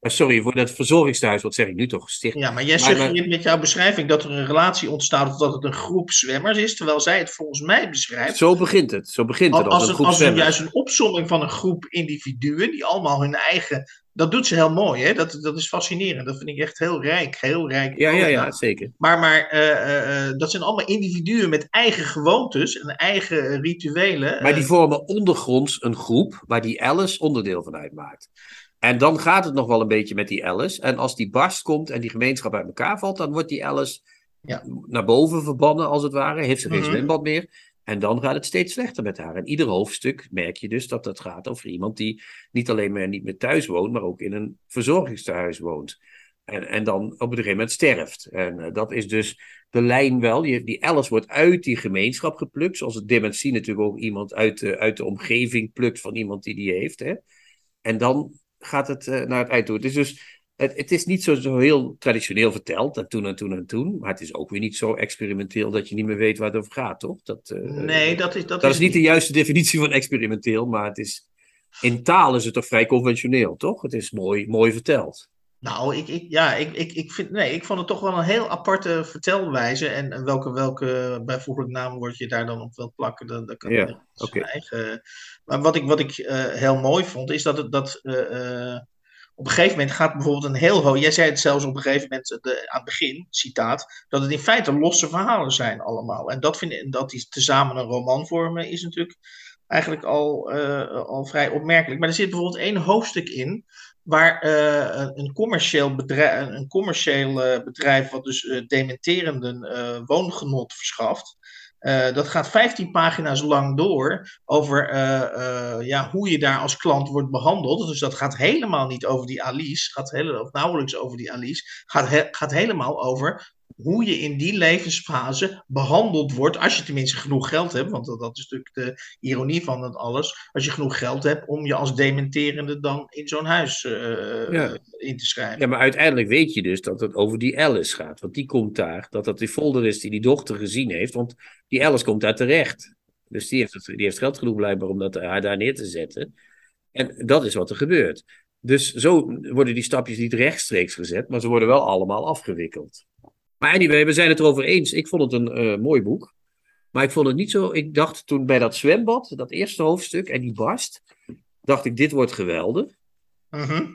Maar sorry, voor dat verzorgingstehuis, wat zeg ik nu toch, gesticht? Ja, maar jij Maar- suggereert met jouw beschrijving dat er een relatie ontstaat of dat het een groep zwemmers is, terwijl zij het volgens mij beschrijft Zo begint het. Zo begint het als, als, als, een groep als een, juist een opsomming van een groep individuen die allemaal hun eigen. Dat doet ze heel mooi, hè? Dat, dat is fascinerend. Dat vind ik echt heel rijk. Heel rijk. Ja, ja, ja, zeker. Maar, maar eh, eh, eh, dat zijn allemaal individuen met eigen gewoontes en eigen rituelen. Maar die vormen ondergronds een groep waar die Alice onderdeel van uitmaakt. En dan gaat het nog wel een beetje met die Alice. En als die barst komt en die gemeenschap uit elkaar valt, dan wordt die Alice Ja. naar boven verbannen, als het ware. Heeft ze geen zwembad meer. En dan gaat het steeds slechter met haar. En ieder hoofdstuk merk je dus dat het gaat over iemand die niet alleen maar niet meer thuis woont, maar ook in een verzorgingstehuis woont. En, en dan op een gegeven moment sterft. En eh, dat is dus de lijn wel. Die, die Alice wordt uit die gemeenschap geplukt. Zoals het dementie natuurlijk ook iemand uit de, uit de omgeving plukt van iemand die die heeft. Hè? En dan gaat het eh, naar het eind toe. Het is dus. Het, het is niet zo, zo heel traditioneel verteld, en toen en toen en toen. Maar het is ook weer niet zo experimenteel dat je niet meer weet waar het over gaat, toch? Dat, eh, nee, dat is. Dat, dat is niet de juiste definitie van experimenteel, maar het is. In taal is het toch vrij conventioneel, toch? Het is mooi, mooi verteld. Nou, ik, ik, ja, ik, ik, ik, vind, nee, ik vond het toch wel een heel aparte vertelwijze. En, welke, welke bijvoeglijk naamwoord je daar dan op wilt plakken, dat, dat kan Ja, oké. eigen. Maar wat ik, wat ik eh, heel mooi vond, is dat het dat. eh, op een gegeven moment gaat bijvoorbeeld een heel hoog. Jij zei het zelfs op een gegeven moment eh, de, aan het begin, citaat, dat het in feite losse verhalen zijn allemaal. En dat, vind dat die tezamen een roman vormen, is natuurlijk eigenlijk al, eh, al vrij opmerkelijk. Maar er zit bijvoorbeeld één hoofdstuk in waar eh, een- commercieel bedrijf, een commercieel bedrijf wat dus eh, dementerenden woongenot verschaft. Eh, dat gaat 15 pagina's lang door over eh, eh, ja, hoe je daar als klant wordt behandeld. Dus dat gaat helemaal niet over die Alice, gaat hele, of nauwelijks over die Alice. Gaat, gaat helemaal over hoe je in die levensfase behandeld wordt. Als je tenminste genoeg geld hebt, want dat, is natuurlijk de ironie van het alles. Als je genoeg geld hebt om je als dementerende dan in zo'n huis eh, Ja. in te schrijven. Ja, maar uiteindelijk weet je dus dat het over die Alice gaat. Want die komt daar, dat dat die folder is die die dochter gezien heeft. Want die Alice komt daar terecht. Dus die heeft, die heeft geld genoeg blijkbaar om dat, haar daar neer te zetten. En dat is wat er gebeurt. Dus zo worden die stapjes niet rechtstreeks gezet, maar ze worden wel allemaal afgewikkeld. Maar anyway, we zijn het erover eens. Ik vond het een eh, mooi boek. Maar ik vond het niet zo. Ik dacht toen bij dat zwembad, dat eerste hoofdstuk en die barst, dacht ik: dit wordt geweldig. Mhm.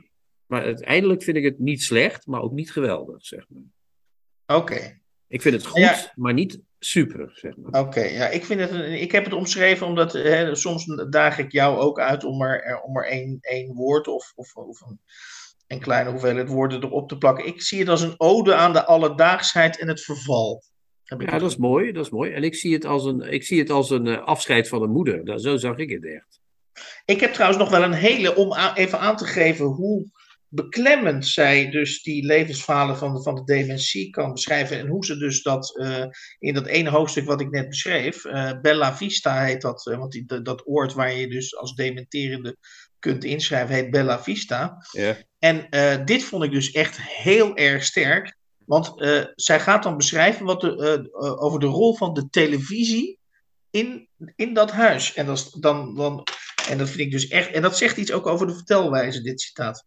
Maar uiteindelijk vind ik het niet slecht, maar ook niet geweldig, zeg maar. Oké. Ik vind het goed, Ja. maar niet super, zeg maar. Oké, ja, ik, vind het een- ik heb het omschreven omdat hè, soms daag ik jou ook uit om er, er- om er één, één woord of, of, of een, een kleine hoeveelheid woorden erop te plakken. Ik zie het als een ode aan de alledaagsheid en het verval. Heb ik Ja, dat is mooi, dat is mooi. En ik zie het als een, ik zie het als een eh, afscheid van een moeder. Dat, zo zag ik het echt. Ik heb trouwens nog wel een hele, om even aan te geven hoe beklemmend zij dus die levensverhalen van, van de dementie kan beschrijven. En hoe ze dus dat uh, in dat ene hoofdstuk wat ik net beschreef, uh, Bella Vista heet dat, uh, want die, dat oord waar je dus als dementerende kunt inschrijven, heet Bella Vista. Ja. En dit vond ik dus echt heel erg sterk. Want zij gaat dan beschrijven wat de, over de rol van de televisie in, in dat huis. En dat, dan, dan, en dat vind ik dus echt. En dat zegt iets ook over de vertelwijze, dit citaat.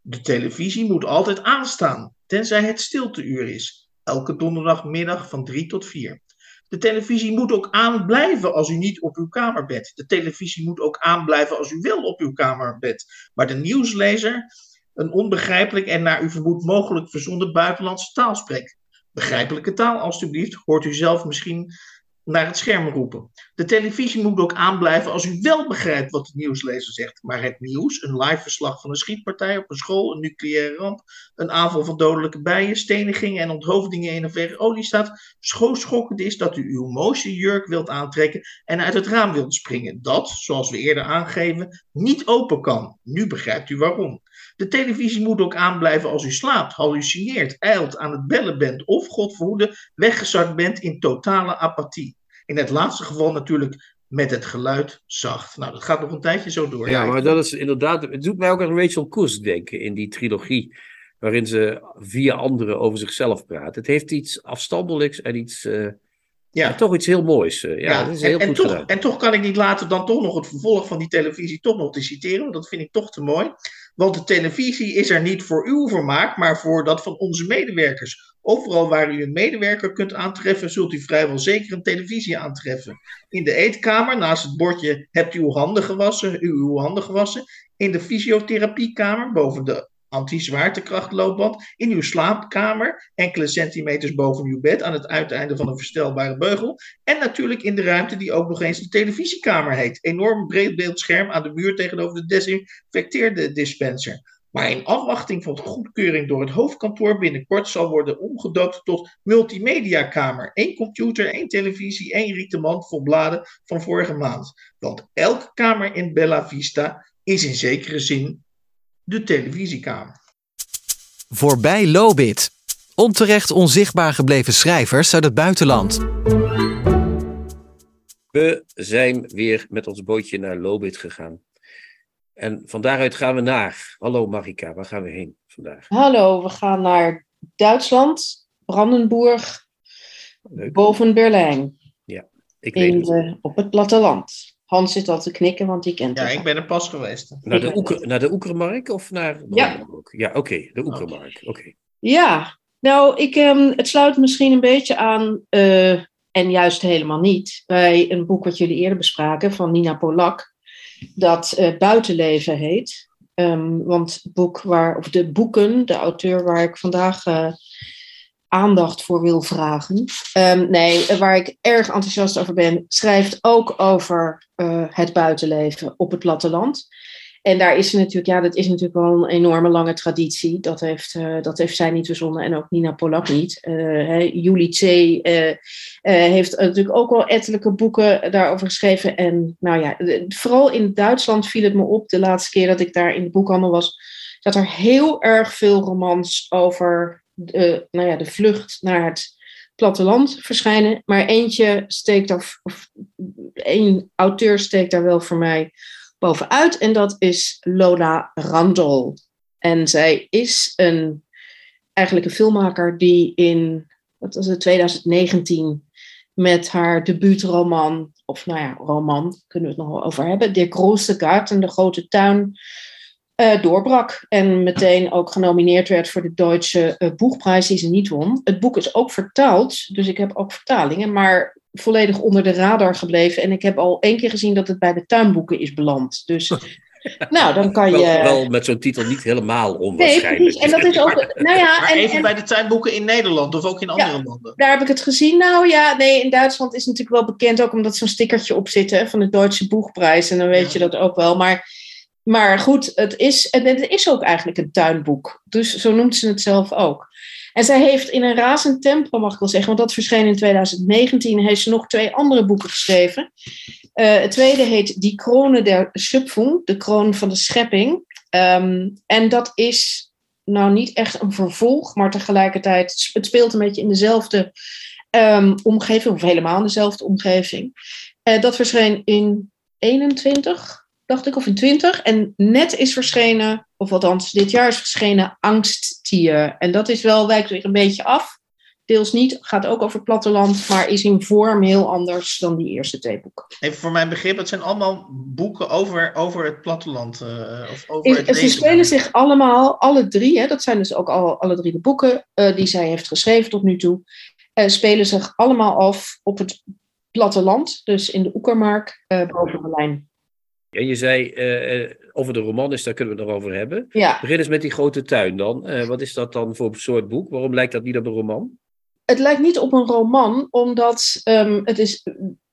De televisie moet altijd aanstaan, tenzij het stilteuur is. Elke donderdagmiddag van 3 tot 4. De televisie moet ook aanblijven als u niet op uw kamer bent. De televisie moet ook aanblijven als u wel op uw kamer bent. Maar de nieuwslezer een onbegrijpelijk en naar uw vermoed mogelijk verzonden buitenlandse taal spreekt. Begrijpelijke taal, alstublieft, hoort u zelf misschien naar het scherm roepen. De televisie moet ook aanblijven als u wel begrijpt wat de nieuwslezer zegt. Maar het nieuws, een live verslag van een schietpartij op een school, een nucleaire ramp, een aanval van dodelijke bijen, stenigingen en onthoofdingen in een verre oliestaat, zo schokkend is dat u uw mooiste jurk wilt aantrekken en uit het raam wilt springen. Dat, zoals we eerder aangeven, niet open kan. Nu begrijpt u waarom. De televisie moet ook aanblijven als u slaapt, hallucineert, eilt, aan het bellen bent of, God verhoede, weggezakt bent in totale apathie. In het laatste geval natuurlijk met het geluid zacht. Nou, dat gaat nog een tijdje zo door. Ja, maar dat is inderdaad. Het doet mij ook aan Rachel Koes denken in die trilogie. Waarin ze via anderen over zichzelf praat. Het heeft iets afstandelijks en iets. Uh, ja. toch iets heel moois. Uh, ja, ja, dat is heel en, goed en, toch, gedaan. en toch kan ik niet laten dan toch nog het vervolg van die televisie toch nog te citeren. Want dat vind ik toch te mooi. Want de televisie is er niet voor uw vermaak, maar voor dat van onze medewerkers. Overal waar u een medewerker kunt aantreffen, zult u vrijwel zeker een televisie aantreffen. In de eetkamer, naast het bordje hebt u uw handen gewassen, uw handen gewassen. In de fysiotherapiekamer, boven de anti-zwaartekrachtloopband in uw slaapkamer, enkele centimeters boven uw bed, aan het uiteinde van een verstelbare beugel. En natuurlijk in de ruimte die ook nog eens de televisiekamer heet. Enorm breed beeldscherm aan de muur tegenover de desinfecteerde dispenser. Maar in afwachting van goedkeuring door het hoofdkantoor binnenkort zal worden omgedoopt tot multimediakamer. Eén computer, één televisie, één rieten mand vol bladen van vorige maand. Want elke kamer in Bella Vista is in zekere zin de televisiekamer. Voorbij Lobit. Onterecht onzichtbaar gebleven schrijvers uit het buitenland. We zijn weer met ons bootje naar Lobit gegaan. En van daaruit gaan we naar. Hallo Marika, waar gaan we heen vandaag? Hallo, we gaan naar Duitsland, Brandenburg, boven Berlijn. Ja, ik weet het. de, op het platteland. Hans zit al te knikken, want die kent Ja, ik ben er pas geweest. Naar de, Oeker, naar de Oekermark of naar Ja. Ja, oké, de Oekermark. Oké. Ja, nou, ik, ehm, het sluit misschien een beetje aan, eh, en juist helemaal niet, bij een boek wat jullie eerder bespraken van Nina Polak, dat eh, Buitenleven heet. Ehm, want het boek waar, of de boeken, de auteur waar ik vandaag eh, aandacht voor wil vragen, ehm, nee, waar ik erg enthousiast over ben, schrijft ook over eh, het buitenleven op het platteland. En daar is natuurlijk, ja, dat is natuurlijk wel een enorme lange traditie. Dat heeft, eh, dat heeft zij niet verzonnen en ook Nina Polak niet. Uh, Julie C. heeft natuurlijk ook wel ettelijke boeken daarover geschreven. En nou ja, vooral in Duitsland viel het me op de laatste keer dat ik daar in de boekhandel was, dat er heel erg veel romans over nou ja, de vlucht naar het platteland verschijnen. Maar eentje steekt daar, of één auteur steekt daar wel voor mij bovenuit. En dat is Lola Randall. En zij is een, eigenlijk een filmmaker die in wat was het, 2019 met haar debuutroman, of nou ja, roman, kunnen we het nog wel over hebben, De Große Garten, de grote tuin, eh, doorbrak. En meteen ook genomineerd werd voor de Duitse eh, Boegprijs die ze niet won. Het boek is ook vertaald, dus ik heb ook vertalingen, maar volledig onder de radar gebleven. En ik heb al één keer gezien dat het bij de tuinboeken is beland. Dus nou, dan kan je... Wel, wel met zo'n titel niet helemaal nee, onwaarschijnlijk. precies. En dat is ook... Nou ja, Maar en, even en bij de tuinboeken in Nederland of ook in andere landen. daar heb ik het gezien. Nou ja, nee, in Duitsland is het natuurlijk wel bekend ook omdat zo'n stickertje op zit hè, van de Duitse Boegprijs. En dan weet je dat ook wel. Maar, maar goed, het is, het is ook eigenlijk een tuinboek. Dus zo noemt ze het zelf ook. En zij heeft in een razend tempo, mag ik wel zeggen, want dat verscheen in 2019, heeft ze nog twee andere boeken geschreven. Eh, het tweede heet Die Krone der Schöpfung, de kroon van de schepping. Ehm, en dat is nou niet echt een vervolg, maar tegelijkertijd, het speelt een beetje in dezelfde um, omgeving, of helemaal in dezelfde omgeving. Uh, dat verscheen in 21, dacht ik, of in 20. En net is verschenen, of althans dit jaar is verschenen, Angsttier. En dat is wel, wijkt weer een beetje af deels niet. Gaat ook over platteland, maar is in vorm heel anders dan die eerste twee boeken. Even voor mijn begrip, het zijn allemaal boeken over, over het platteland. Uh, of over het ze spelen zich allemaal, alle drie, hè, dat zijn dus ook al, alle drie de boeken uh, die zij heeft geschreven tot nu toe, uh, spelen zich allemaal af op het platteland, dus in de Oekermark boven Berlijn. En je zei over de roman is, daar kunnen we het nog over hebben. Ja. Begin eens met die grote tuin dan. wat is dat dan voor soort boek? Waarom lijkt dat niet op een roman? het lijkt niet op een roman, omdat um, het is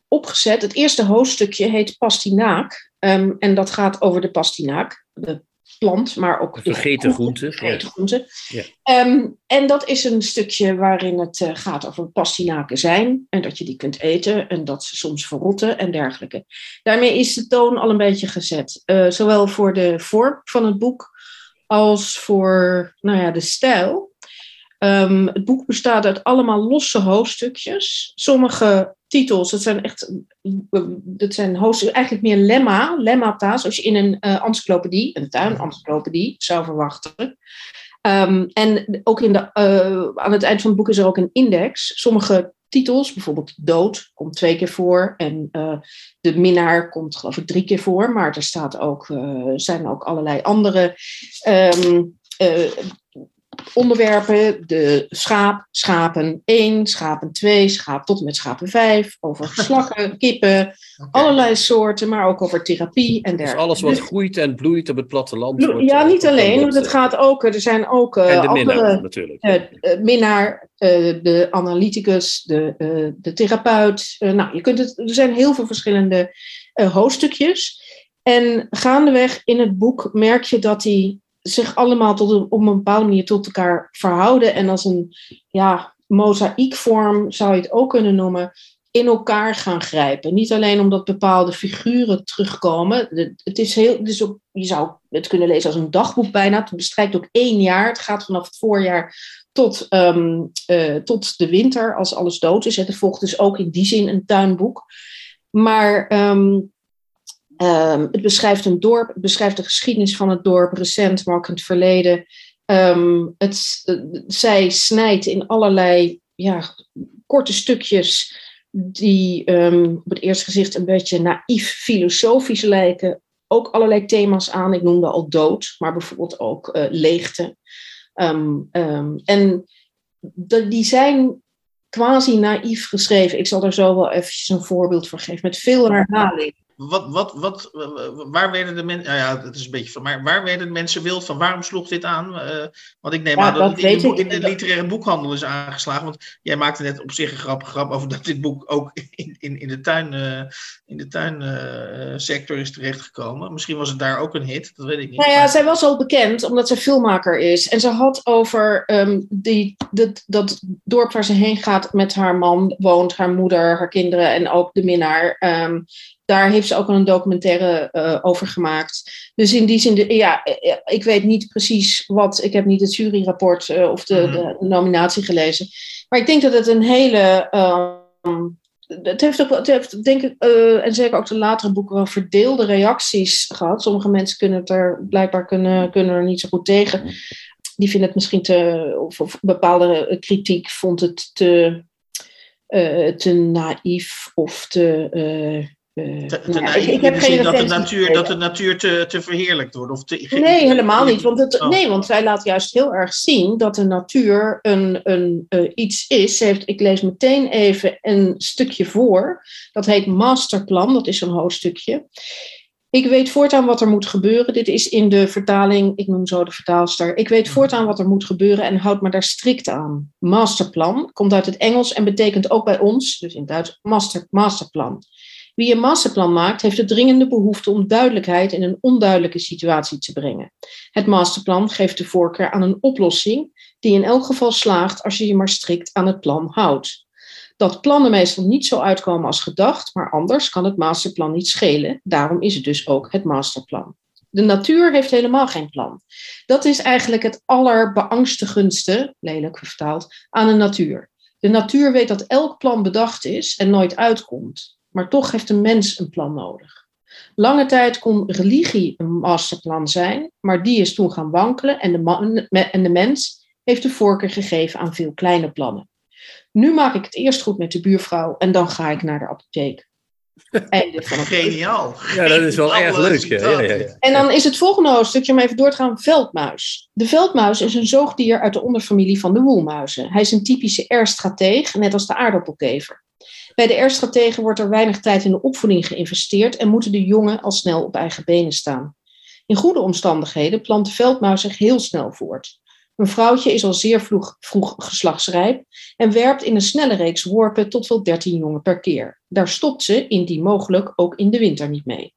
opgezet. Het eerste hoofdstukje heet Pastinaak. Um, en dat gaat over de pastinaak, de plant, maar ook... Vergeten groente. Vergeten groente. Ja. Um, en dat is een stukje waarin het uh, gaat over pastinaken zijn. En dat je die kunt eten en dat ze soms verrotten en dergelijke. Daarmee is de toon al een beetje gezet. Uh, zowel voor de vorm van het boek als voor nou ja, de stijl. Um, het boek bestaat uit allemaal losse hoofdstukjes. Sommige titels, dat zijn echt, dat zijn hoofdstukken, eigenlijk meer lemma, lemmata's, zoals je in een uh, encyclopedie, een tuinencyclopedie zou verwachten. Um, en ook in de, uh, aan het eind van het boek is er ook een index. Sommige titels, bijvoorbeeld dood, komt twee keer voor. En uh, de minnaar komt geloof ik drie keer voor. Maar er staat ook, zijn ook allerlei andere um, onderwerpen. De schaap, schapen 1, schapen 2, schaap tot en met schapen 5. Over slakken, kippen, okay. allerlei soorten, maar ook over therapie en dergelijke. Dus alles wat groeit en bloeit op het platteland. Wordt, ja, niet alleen, want het gaat ook, er zijn ook uh, en de andere... Minnaar, natuurlijk. Uh, uh, minnaar, de analyticus, de, de therapeut. nou, je kunt het, er zijn heel veel verschillende hoofdstukjes. En gaandeweg in het boek merk je dat die zich allemaal tot een, op een bepaalde manier tot elkaar verhouden. En als een ja, mozaïekvorm zou je het ook kunnen noemen, in elkaar gaan grijpen. Niet alleen omdat bepaalde figuren terugkomen. Het is heel, het is ook, je zou het kunnen lezen als een dagboek bijna. Het bestrijkt ook één jaar. Het gaat vanaf het voorjaar tot, um, uh, tot de winter, als alles dood is. Het volgt dus ook in die zin een tuinboek. Maar um, Um, het beschrijft een dorp, het beschrijft de geschiedenis van het dorp, recent, maar ook in het verleden. Um, het, uh, zij snijdt in allerlei ja, korte stukjes die um, op het eerste gezicht een beetje naïef filosofisch lijken. Ook allerlei thema's aan. Ik noemde al dood, maar bijvoorbeeld ook uh, leegte. en die zijn quasi naïef geschreven. Ik zal er zo wel eventjes een voorbeeld voor geven, met veel herhaling wat, wat, wat, waar werden de mensen, nou ja, het is een beetje van, maar waar werden de mensen wild van? Waarom sloeg dit aan? Uh, want ik neem ja, aan dat, dat het in, de literaire boekhandel is aangeslagen. Want jij maakte net op zich een grappige grap over dat dit boek ook in, in, in de tuin, uh, in de tuinsector uh, is terechtgekomen. Misschien was het daar ook een hit, dat weet ik niet. Nou ja, zij was al bekend omdat ze filmmaker is. En ze had over um, die, dat, dat dorp waar ze heen gaat met haar man, woont, haar moeder, haar kinderen en ook de minnaar. Um, daar heeft ze ook al een documentaire uh, over gemaakt. Dus in die zin, de, ja, ik weet niet precies wat. Ik heb niet het juryrapport uh, of de, mm -hmm. de, nominatie gelezen. Maar ik denk dat het een hele. Uh, het heeft ook, het heeft, denk ik, uh, en zeker ook de latere boeken wel verdeelde reacties gehad. Sommige mensen kunnen het er blijkbaar kunnen, kunnen er niet zo goed tegen. Die vinden het misschien te, of, of bepaalde kritiek vond het te, te naïef of te. Te, te nou, naïef, ik, ik heb geen dat de natuur, dat de natuur te, te verheerlijkt wordt? Of te, nee, helemaal niet. Want het, oh. Nee, want zij laat juist heel erg zien dat de natuur een, een, uh, iets is. Heeft, ik lees meteen even een stukje voor. Dat heet Masterplan, dat is zo'n hoofdstukje. Ik weet voortaan wat er moet gebeuren. Dit is in de vertaling, ik noem zo de vertaalster. Ik weet voortaan wat er moet gebeuren en houd me daar strikt aan. Masterplan komt uit het Engels en betekent ook bij ons, dus in Duits, master, masterplan. Wie een masterplan maakt, heeft de dringende behoefte om duidelijkheid in een onduidelijke situatie te brengen. Het masterplan geeft de voorkeur aan een oplossing die in elk geval slaagt als je je maar strikt aan het plan houdt. Dat plannen meestal niet zo uitkomen als gedacht, maar anders kan het masterplan niet schelen. Daarom is het dus ook het masterplan. De natuur heeft helemaal geen plan. Dat is eigenlijk het allerbeangstigendste, lelijk vertaald, aan de natuur. De natuur weet dat elk plan bedacht is en nooit uitkomt. Maar toch heeft een mens een plan nodig. Lange tijd kon religie een masterplan zijn, maar die is toen gaan wankelen en de, man, en de mens heeft de voorkeur gegeven aan veel kleine plannen. Nu maak ik het eerst goed met de buurvrouw en dan ga ik naar de apotheek. Einde van het Geniaal. Ja, dat is wel erg leuk. Ja. Ja, ja, en dan is het volgende hoofdstukje, om even door te gaan, veldmuis. De veldmuis is een zoogdier uit de onderfamilie van de woelmuizen. Hij is een typische R-strateeg, net als de aardappelkever. Bij de R-strategen wordt er weinig tijd in de opvoeding geïnvesteerd en moeten de jongen al snel op eigen benen staan. In goede omstandigheden plant de veldmuis zich heel snel voort. Een vrouwtje is al zeer vroeg, vroeg geslachtsrijp en werpt in een snelle reeks worpen tot wel 13 jongen per keer. Daar stopt ze, indien mogelijk, ook in de winter niet mee.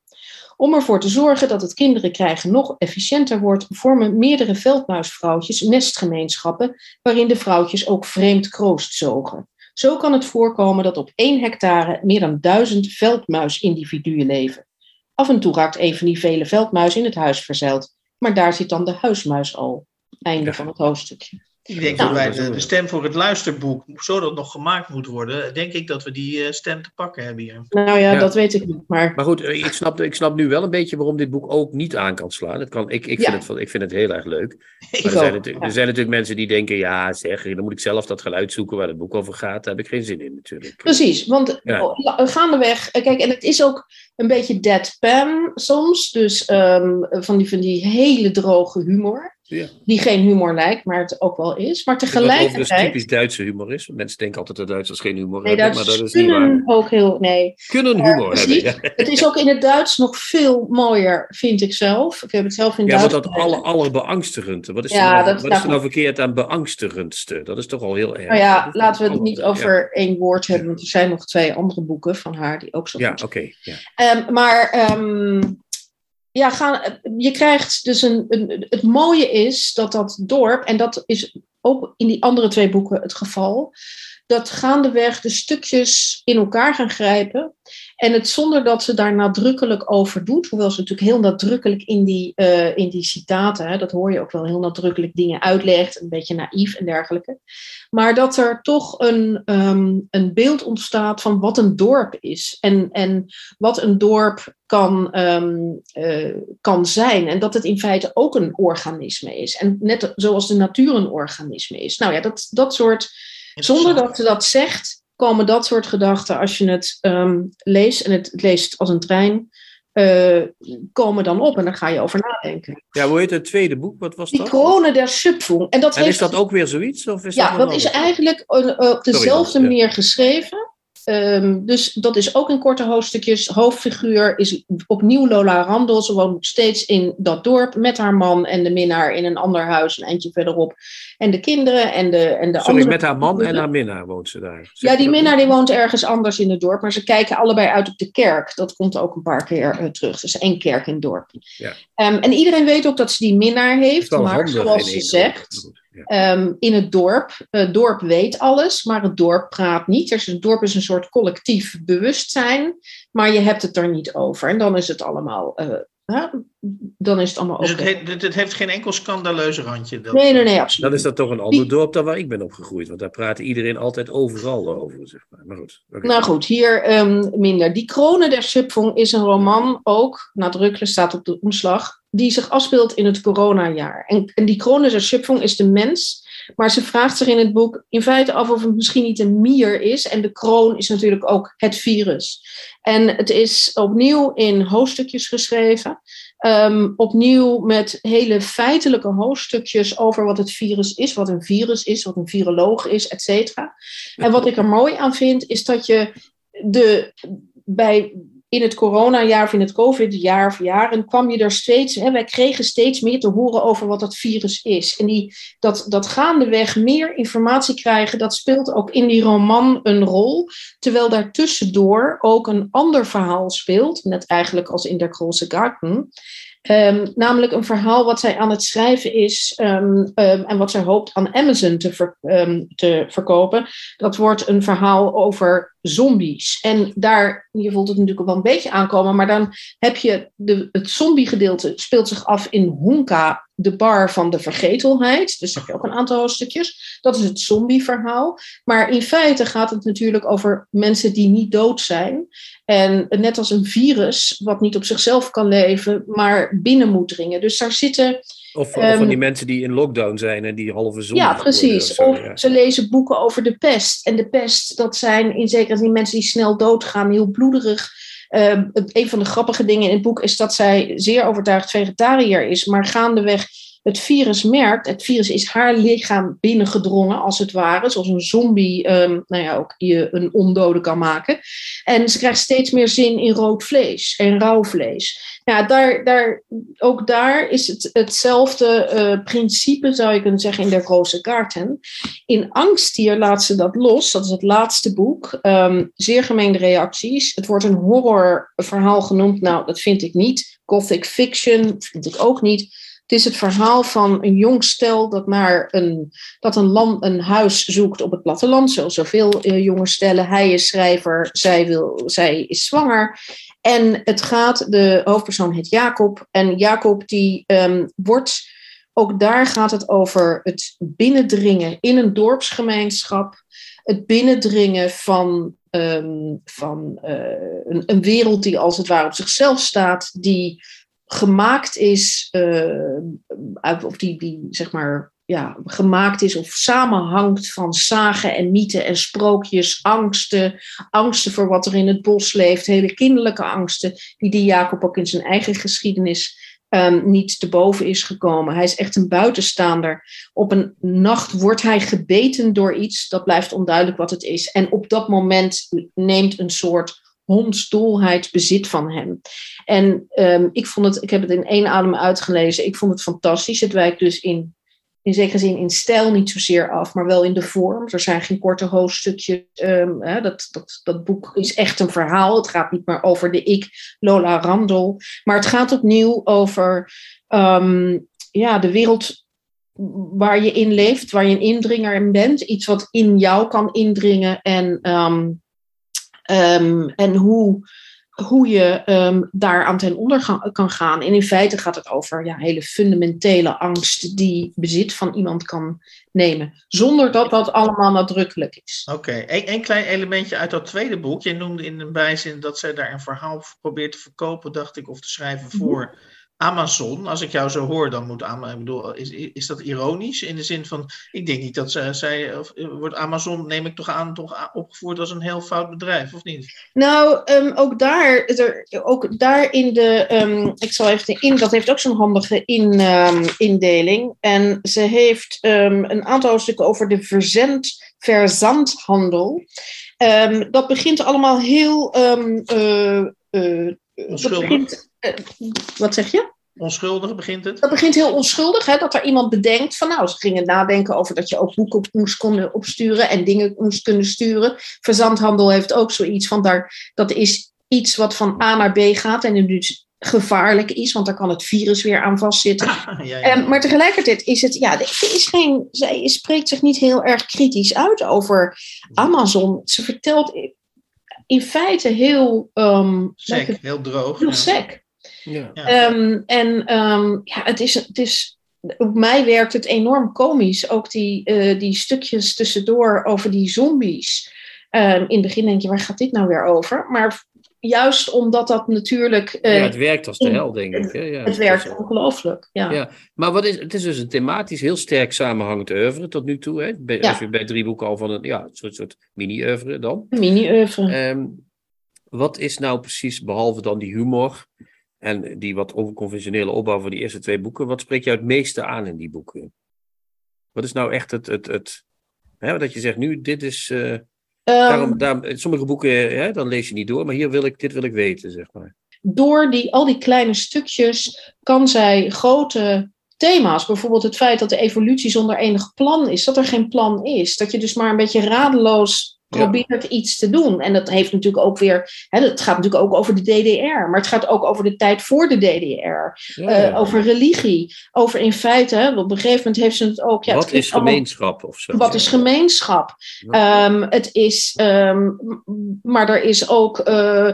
Om ervoor te zorgen dat het kinderen krijgen nog efficiënter wordt, vormen meerdere veldmuisvrouwtjes nestgemeenschappen waarin de vrouwtjes ook vreemd kroost zogen. Zo kan het voorkomen dat op één hectare meer dan duizend veldmuisindividuen leven. Af en toe raakt een van die vele veldmuizen in het huis verzeild, maar daar zit dan de huismuis al. Einde van het hoofdstukje. Ik denk nou, dat wij de, stem voor het luisterboek, zo dat nog gemaakt moet worden, denk ik dat we die uh, stem te pakken hebben hier. Nou ja, dat weet ik niet. Maar, maar goed, eh, ik snap, ik snap nu wel een beetje waarom dit boek ook niet aan kan slaan. Het kan, ik, ik, vind, het, ik vind het heel erg leuk. Maar er, zijn natuurlijk, er zijn natuurlijk mensen die denken, ja zeg, dan moet ik zelf dat gaan uitzoeken waar het boek over gaat. Daar heb ik geen zin in natuurlijk. Precies, want ja. gaandeweg, eh, kijk, en het is ook een beetje deadpan soms. Dus um, van, die, van die hele droge humor. Ja. Die geen humor lijkt, maar het ook wel is. Maar tegelijkertijd. Wat typisch Duitse humor is. Mensen denken altijd dat Duitsers geen humor nee, hebben. Maar dat is kunnen niet waar. ook heel. Nee. Kunnen humor hebben. Ja. Het is ook in het Duits nog veel mooier, vind ik zelf. Ik heb het zelf in ja, Duits. Ja, maar dat allerbeangstigende. Wat is, ja, er, nou, wat is er nou verkeerd aan beangstigendste? Dat is toch al heel erg. Nou ja, laten we het niet over één woord hebben, want er zijn nog twee andere boeken van haar die ook zo. Ja, oké. Okay, um, maar. Um, ja, gaan, je krijgt dus een, een, Het mooie is dat dat dorp, en dat is ook in die andere twee boeken het geval, dat gaandeweg de stukjes in elkaar gaan grijpen. En het zonder dat ze daar nadrukkelijk over doet, hoewel ze natuurlijk heel nadrukkelijk in die, uh, in die citaten, hè, dat hoor je ook wel, heel nadrukkelijk dingen uitlegt, een beetje naïef en dergelijke. Maar dat er toch een, um, een beeld ontstaat van wat een dorp is en, en wat een dorp kan, um, uh, kan zijn. En dat het in feite ook een organisme is. En net zoals de natuur een organisme is. Nou ja, dat, dat soort, zonder dat ze dat zegt, komen dat soort gedachten, als je het um, leest en het, leest als een trein, uh, komen dan op en dan ga je over nadenken. Ja, hoe heet het tweede boek? Wat was Die dat? Kronen der Schöpfung. En, dat en heeft, is dat ook weer zoiets? Of is ja, dat, dat is eigenlijk op dezelfde manier geschreven. Um, dus dat is ook in korte hoofdstukjes. Hoofdfiguur is opnieuw Lola Randel. Ze woont steeds in dat dorp met haar man en de minnaar in een ander huis een eindje verderop. En de kinderen en de, en de Sorry, andere... met haar man en haar minnaar woont ze daar. Zeg Ja, die minnaar die woont ergens anders in het dorp. Maar ze kijken allebei uit op de kerk. Dat komt ook een paar keer uh, terug. Dus één kerk in het dorp. Ja. Um, en iedereen weet ook dat ze die minnaar heeft. Maar handig zoals ze zegt... Um, in het dorp. Het dorp weet alles, maar het dorp praat niet. Dus het dorp is een soort collectief bewustzijn, maar je hebt het er niet over. En dan is het allemaal, uh, dan is het allemaal Dus oké. het, heet- het, het heeft geen enkel scandaleus randje. Dat, Nee, nee, nee, absoluut. Dan is dat toch een ander dorp dan waar ik ben opgegroeid. Want daar praat iedereen altijd overal over. Zeg maar. maar goed. Nou goed, hier ehm, minder. Die Kronen der Schöpfung is een roman, ook nadrukkelijk staat op de omslag, die zich afspeelt in het coronajaar. En, en die Kronen der Schöpfung is de mens, maar ze vraagt zich in het boek in feite af of het misschien niet een mier is. En de kroon is natuurlijk ook het virus. En het is opnieuw in hoofdstukjes geschreven. Ehm, opnieuw met hele feitelijke hoofdstukjes over wat het virus is, wat een virus is, wat een viroloog is, et cetera. En wat ik er mooi aan vind, is dat je de, bij, in het coronajaar of in het covid-jaar of jaren kwam je er steeds, hè, wij kregen steeds meer te horen over wat dat virus is. En die, dat, dat gaandeweg meer informatie krijgen, dat speelt ook in die roman een rol. Terwijl daartussendoor ook een ander verhaal speelt, net eigenlijk als in Der Große Garten. Ehm, namelijk een verhaal wat zij aan het schrijven is ehm, ehm, en wat zij hoopt aan Amazon te, te verkopen. Dat wordt een verhaal over zombies. En daar, je voelt het natuurlijk wel een beetje aankomen, maar dan heb je de, het zombie-gedeelte speelt zich af in Honka, de bar van de vergetelheid. Dus daar heb je ook een aantal hoofdstukjes. Dat is het zombie-verhaal. Maar in feite gaat het natuurlijk over mensen die niet dood zijn. En net als een virus, wat niet op zichzelf kan leven, maar binnen moet dringen. Dus daar zitten. Of, of Ehm, van die mensen die in lockdown zijn en die halve zon. Ja, precies. Of ze lezen boeken over de pest. En de pest, dat zijn in zekere zin mensen die snel doodgaan, heel bloederig. Ehm, een van de grappige dingen in het boek is dat zij zeer overtuigd vegetariër is, maar gaandeweg het virus merkt. Het virus is haar lichaam binnengedrongen, als het ware. Zoals een zombie, ehm, nou ja, ook je een ondode kan maken. En ze krijgt steeds meer zin in rood vlees en rauw vlees. Ja, daar, daar, ook daar is het hetzelfde eh, principe, zou je kunnen zeggen, in de Grote Garten. In Angsttier laat ze dat los. Dat is het laatste boek. Ehm, zeer gemengde reacties. Het wordt een horrorverhaal genoemd. Nou, dat vind ik niet. Gothic fiction vind ik ook niet. Het is het verhaal van een jong stel dat, naar een, dat een, land, een huis zoekt op het platteland. Zoals zoveel uh, jonge stellen. Hij is schrijver, zij, wil, zij is zwanger. En het gaat, de hoofdpersoon heet Jacob. En Jacob die um, wordt, ook daar gaat het over het binnendringen in een dorpsgemeenschap. Het binnendringen van, um, van uh, een, een wereld die als het ware op zichzelf staat. Die gemaakt is, uh, of die, die zeg maar ja, gemaakt is of samenhangt van zagen en mythen en sprookjes, angsten, angsten voor wat er in het bos leeft, hele kinderlijke angsten, die die Jacob ook in zijn eigen geschiedenis um, niet te boven is gekomen. Hij is echt een buitenstaander. Op een nacht wordt hij gebeten door iets, dat blijft onduidelijk wat het is. En op dat moment neemt een soort hondsdolheid bezit van hem. En um, ik vond het, ik heb het in één adem uitgelezen, ik vond het fantastisch. Het wijkt dus in in zekere zin in stijl niet zozeer af, maar wel in de vorm. Er zijn geen korte hoofdstukjes. Um, hè, dat, dat, dat boek is echt een verhaal. Het gaat niet meer over de ik, Lola Randall. Maar het gaat opnieuw over um, ja, de wereld waar je in leeft, waar je een indringer in bent. Iets wat in jou kan indringen en, um, en hoe hoe je um, daar aan ten onder kan gaan. En in feite gaat het over ja, hele fundamentele angst die bezit van iemand kan nemen. Zonder dat dat allemaal nadrukkelijk is. Oké, okay. Eén klein elementje uit dat tweede boek. Je noemde in een bijzin dat zij daar een verhaal probeert te verkopen, dacht ik, of te schrijven voor mm -hmm. Amazon. Als ik jou zo hoor, dan moet Amazon. Ik bedoel, is, is dat ironisch? In de zin van, ik denk niet dat zij, zij of, wordt Amazon, neem ik toch aan, toch opgevoerd als een heel fout bedrijf, of niet? Nou, um, ook daar, ook daar in de, um, ik zal even in, dat heeft ook zo'n handige in, um, indeling. En ze heeft een aantal hoofdstukken over de verzend, verzandhandel. dat begint allemaal heel. Uh, Onschuldig. Begint, uh, wat zeg je? Onschuldig begint het? Dat begint heel onschuldig, hè? dat er iemand bedenkt van nou, ze gingen nadenken over dat je ook boeken moest kunnen opsturen en dingen moest kunnen sturen. Verzandhandel heeft ook zoiets van daar, dat is iets wat van A naar B gaat en dus gevaarlijk is, want daar kan het virus weer aan vastzitten. ja, ja. Um, maar tegelijkertijd is het, ja, is geen, zij spreekt zich niet heel erg kritisch uit over Amazon. Ze vertelt in feite heel... Um, sec, het, heel droog. Heel ja. sec. Ja. Um, en um, ja, het is, het is, op mij werkt het enorm komisch. Ook die, uh, die stukjes tussendoor over die zombies. Um, in het begin denk je, waar gaat dit nou weer over? Maar juist omdat dat natuurlijk... Uh, ja, het werkt als de hel, denk ik. Hè? Ja, het werkt is... ongelooflijk, ja. ja. Maar wat is, het is dus een thematisch heel sterk samenhangend oeuvre tot nu toe. Hè? Bij, Ja. Als je bij drie boeken al van een ja, soort, soort mini-oeuvre dan. Mini-oeuvre. Ehm, wat is nou precies, behalve dan die humor en die wat onconventionele opbouw van die eerste twee boeken, wat spreekt jou het meeste aan in die boeken? Wat is nou echt het, het, het hè, dat je zegt, nu, dit is, eh, daarom, Ehm, daarom, sommige boeken, hè, dan lees je niet door, maar hier wil ik, dit wil ik weten, zeg maar. door die, al die kleine stukjes kan zij grote thema's, bijvoorbeeld het feit dat de evolutie zonder enig plan is, dat er geen plan is, dat je dus maar een beetje radeloos probeert iets te doen. En dat heeft natuurlijk ook weer, hè, het gaat natuurlijk ook over de DDR, maar het gaat ook over de tijd voor de DDR, Ja, eh, over religie, over in feite, hè, op een gegeven moment heeft ze het ook. Ja, Wat het is allemaal- gemeenschap of zo? Wat is gemeenschap? Ehm, het is, ehm, maar er is ook eh,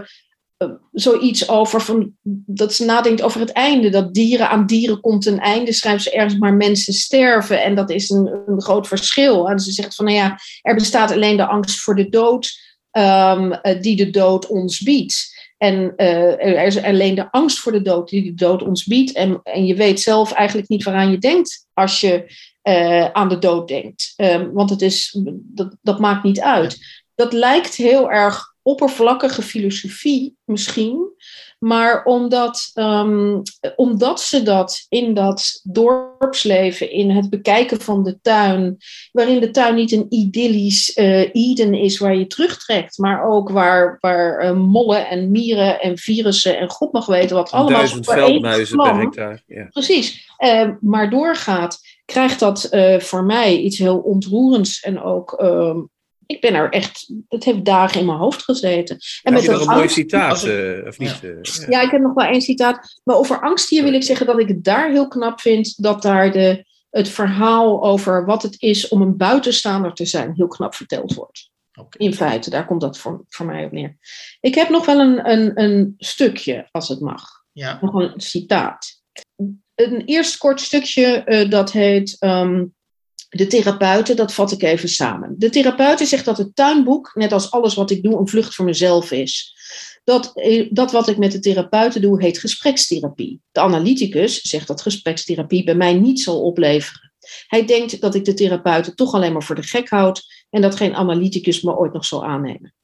zoiets over van, dat ze nadenkt over het einde. Dat dieren aan dieren komt een einde, schrijft ze ergens, maar mensen sterven. En dat is een, een groot verschil. En ze zegt van, nou ja, er bestaat alleen de angst voor de dood ehm, eh, die de dood ons biedt. En eh, er is alleen de angst voor de dood die de dood ons biedt. En, en je weet zelf eigenlijk niet waaraan je denkt als je eh, aan de dood denkt. Ehm, want het is, dat, dat maakt niet uit. Dat lijkt heel erg oppervlakkige filosofie misschien. Maar omdat, ehm, omdat ze dat in dat dorpsleven, in het bekijken van de tuin, waarin de tuin niet een idyllisch eh, Eden is waar je terugtrekt, maar ook waar, waar eh, mollen en mieren en virussen en god mag weten wat allemaal Duizend veldmuizen per hectare. Ja. Precies, eh, maar doorgaat, krijgt dat voor mij iets heel ontroerends. En ook, ehm, ik ben er echt, het heeft dagen in mijn hoofd gezeten. En Heb je dat nog een mooi citaat, eh, of niet? eh, ja. ja, ik heb nog wel één citaat. Maar over angst hier wil ik zeggen dat ik het daar heel knap vind dat daar de, het verhaal over wat het is om een buitenstaander te zijn heel knap verteld wordt. Oké. In feite, daar komt dat voor, voor mij op neer. Ik heb nog wel een, een, een stukje, als het mag Ja. nog een citaat. Een eerst kort stukje eh, dat heet ehm, De therapeuten, dat vat ik even samen. De therapeuten zegt dat het tuinboek, net als alles wat ik doe, een vlucht voor mezelf is. Dat, eh, dat wat ik met de therapeuten doe, heet gesprekstherapie. De analyticus zegt dat gesprekstherapie bij mij niet zal opleveren. Hij denkt dat ik de therapeuten toch alleen maar voor de gek houd en dat geen analyticus me ooit nog zal aannemen.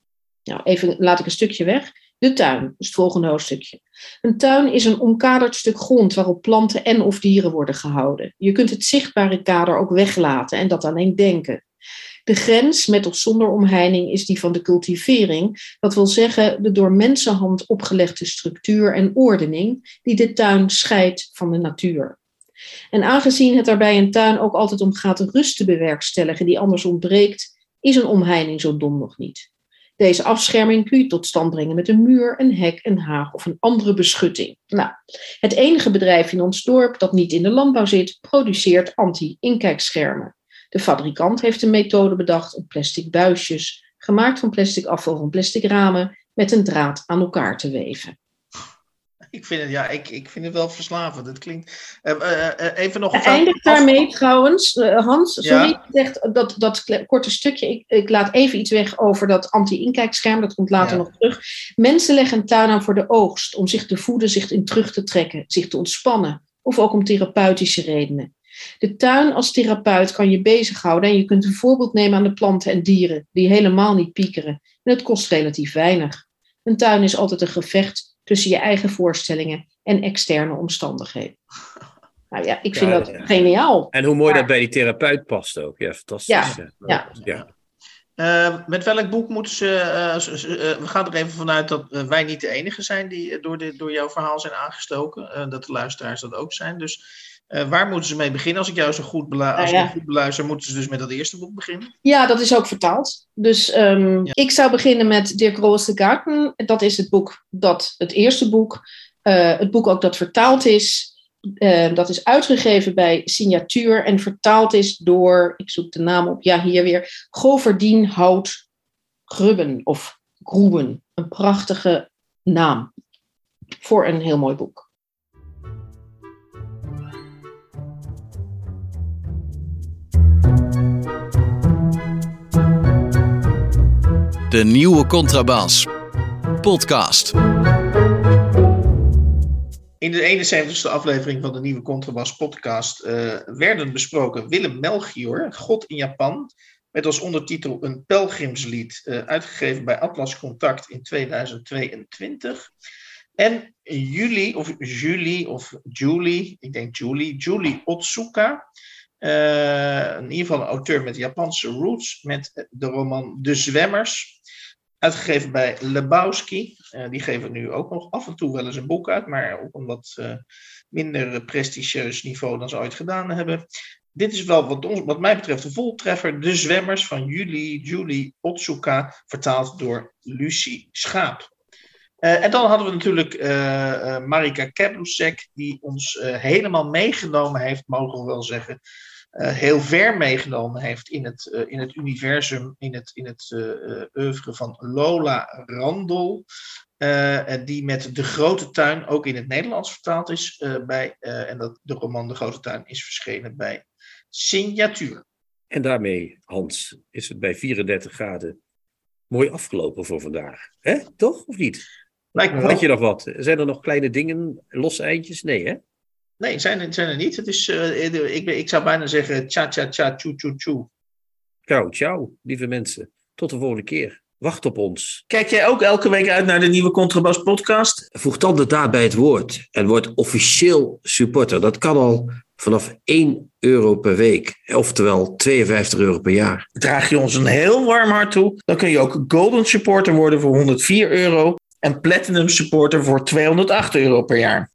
Nou, even laat ik een stukje weg. De tuin, dus het volgende hoofdstukje. Een tuin is een omkaderd stuk grond waarop planten en of dieren worden gehouden. Je kunt het zichtbare kader ook weglaten en dat alleen denken. De grens, met of zonder omheining, is die van de cultivering. Dat wil zeggen de door mensenhand opgelegde structuur en ordening die de tuin scheidt van de natuur. En aangezien het er bij een tuin ook altijd om gaat rust te bewerkstelligen die anders ontbreekt, is een omheining zo dom nog niet. Deze afscherming kun je tot stand brengen met een muur, een hek, een haag of een andere beschutting. Nou, het enige bedrijf in ons dorp dat niet in de landbouw zit, produceert anti-inkijkschermen. De fabrikant heeft een methode bedacht om plastic buisjes, gemaakt van plastic afval van plastic ramen, met een draad aan elkaar te weven. Ik vind het, ja, ik, ik vind het wel verslavend. Het klinkt. eh, even nog. Eindigt daarmee trouwens, Hans, sorry, Ja. zegt dat, dat korte stukje. Ik, ik laat even iets weg over dat anti-inkijkscherm, dat komt later Ja. nog terug. Mensen leggen een tuin aan voor de oogst, om zich te voeden, zich in terug te trekken, zich te ontspannen, of ook om therapeutische redenen. De tuin als therapeut kan je bezighouden en je kunt een voorbeeld nemen aan de planten en dieren, die helemaal niet piekeren. En het kost relatief weinig. Een tuin is altijd een gevecht tussen je eigen voorstellingen en externe omstandigheden. Nou ja, ik vind Ja, dat ja. geniaal. En hoe mooi dat bij die therapeut past ook. Ja, fantastisch. Ja, Ja. ja. ja. Eh, met welk boek moeten ze. eh, eh, we gaan er even vanuit dat wij niet de enige zijn die door, dit, door jouw verhaal zijn aangestoken. eh, dat de luisteraars dat ook zijn. Dus eh, waar moeten ze mee beginnen? Als ik jou zo goed, belu- als ja. ik je goed beluister, moeten ze dus met dat eerste boek beginnen. Ja, dat is ook vertaald. Dus ehm, Ja. ik zou beginnen met Der Große Garten. Dat is het boek, dat, het eerste boek. Eh, het boek ook dat vertaald is. Eh, dat is uitgegeven bij Signatuur en vertaald is door, ik zoek de naam op, ja hier weer, Goverdien Hout Grubben of Groeben. Een prachtige naam voor een heel mooi boek. De nieuwe Contrabas. Podcast. In de 71ste aflevering van de nieuwe Contrabas podcast eh, werden besproken Willem Melchior, God in Japan, met als ondertitel een pelgrimslied, eh, uitgegeven bij Atlas Contact in 2022. En Julie, of Julie, of Julie, ik denk Julie, Julie Otsuka, eh, in ieder geval een auteur met Japanse roots, met de roman De Zwemmers, uitgegeven bij Lebowski. Eh, die geven nu ook nog af en toe wel eens een boek uit, maar op een wat eh, minder prestigieus niveau dan ze ooit gedaan hebben. dit is wel wat, ons, wat mij betreft de voltreffer. De Zwemmers van Julie, Julie Otsuka, vertaald door Lucie Schaap. Uh, en dan hadden we natuurlijk Marika Keblusek, die ons helemaal meegenomen heeft, mogen we wel zeggen. Heel ver meegenomen heeft in het, in het universum, in het, in het oeuvre van Lola Randol. die met De Grote Tuin ook in het Nederlands vertaald is. bij, en dat de roman De Grote Tuin is verschenen bij Signatuur. En daarmee, Hans, is het bij 34 graden mooi afgelopen voor vandaag. hè? Toch, of niet? Lijkt me Had je nog wat? Zijn er nog kleine dingen, losse eindjes? Nee, hè? Nee, zijn er, zijn er niet. Het is, uh, ik, ik zou bijna zeggen cha cha cha chu chu chu. Ciao, ciao, lieve mensen. Tot de volgende keer. Wacht op ons. Kijk jij ook elke week uit naar de nieuwe Contrabas podcast? Voeg dan de daad bij het woord en word officieel supporter. Dat kan al vanaf 1 euro per week, oftewel 52 euro per jaar. Draag je ons een heel warm hart toe, dan kun je ook Golden Supporter worden voor 104 euro en Platinum Supporter voor 208 euro per jaar.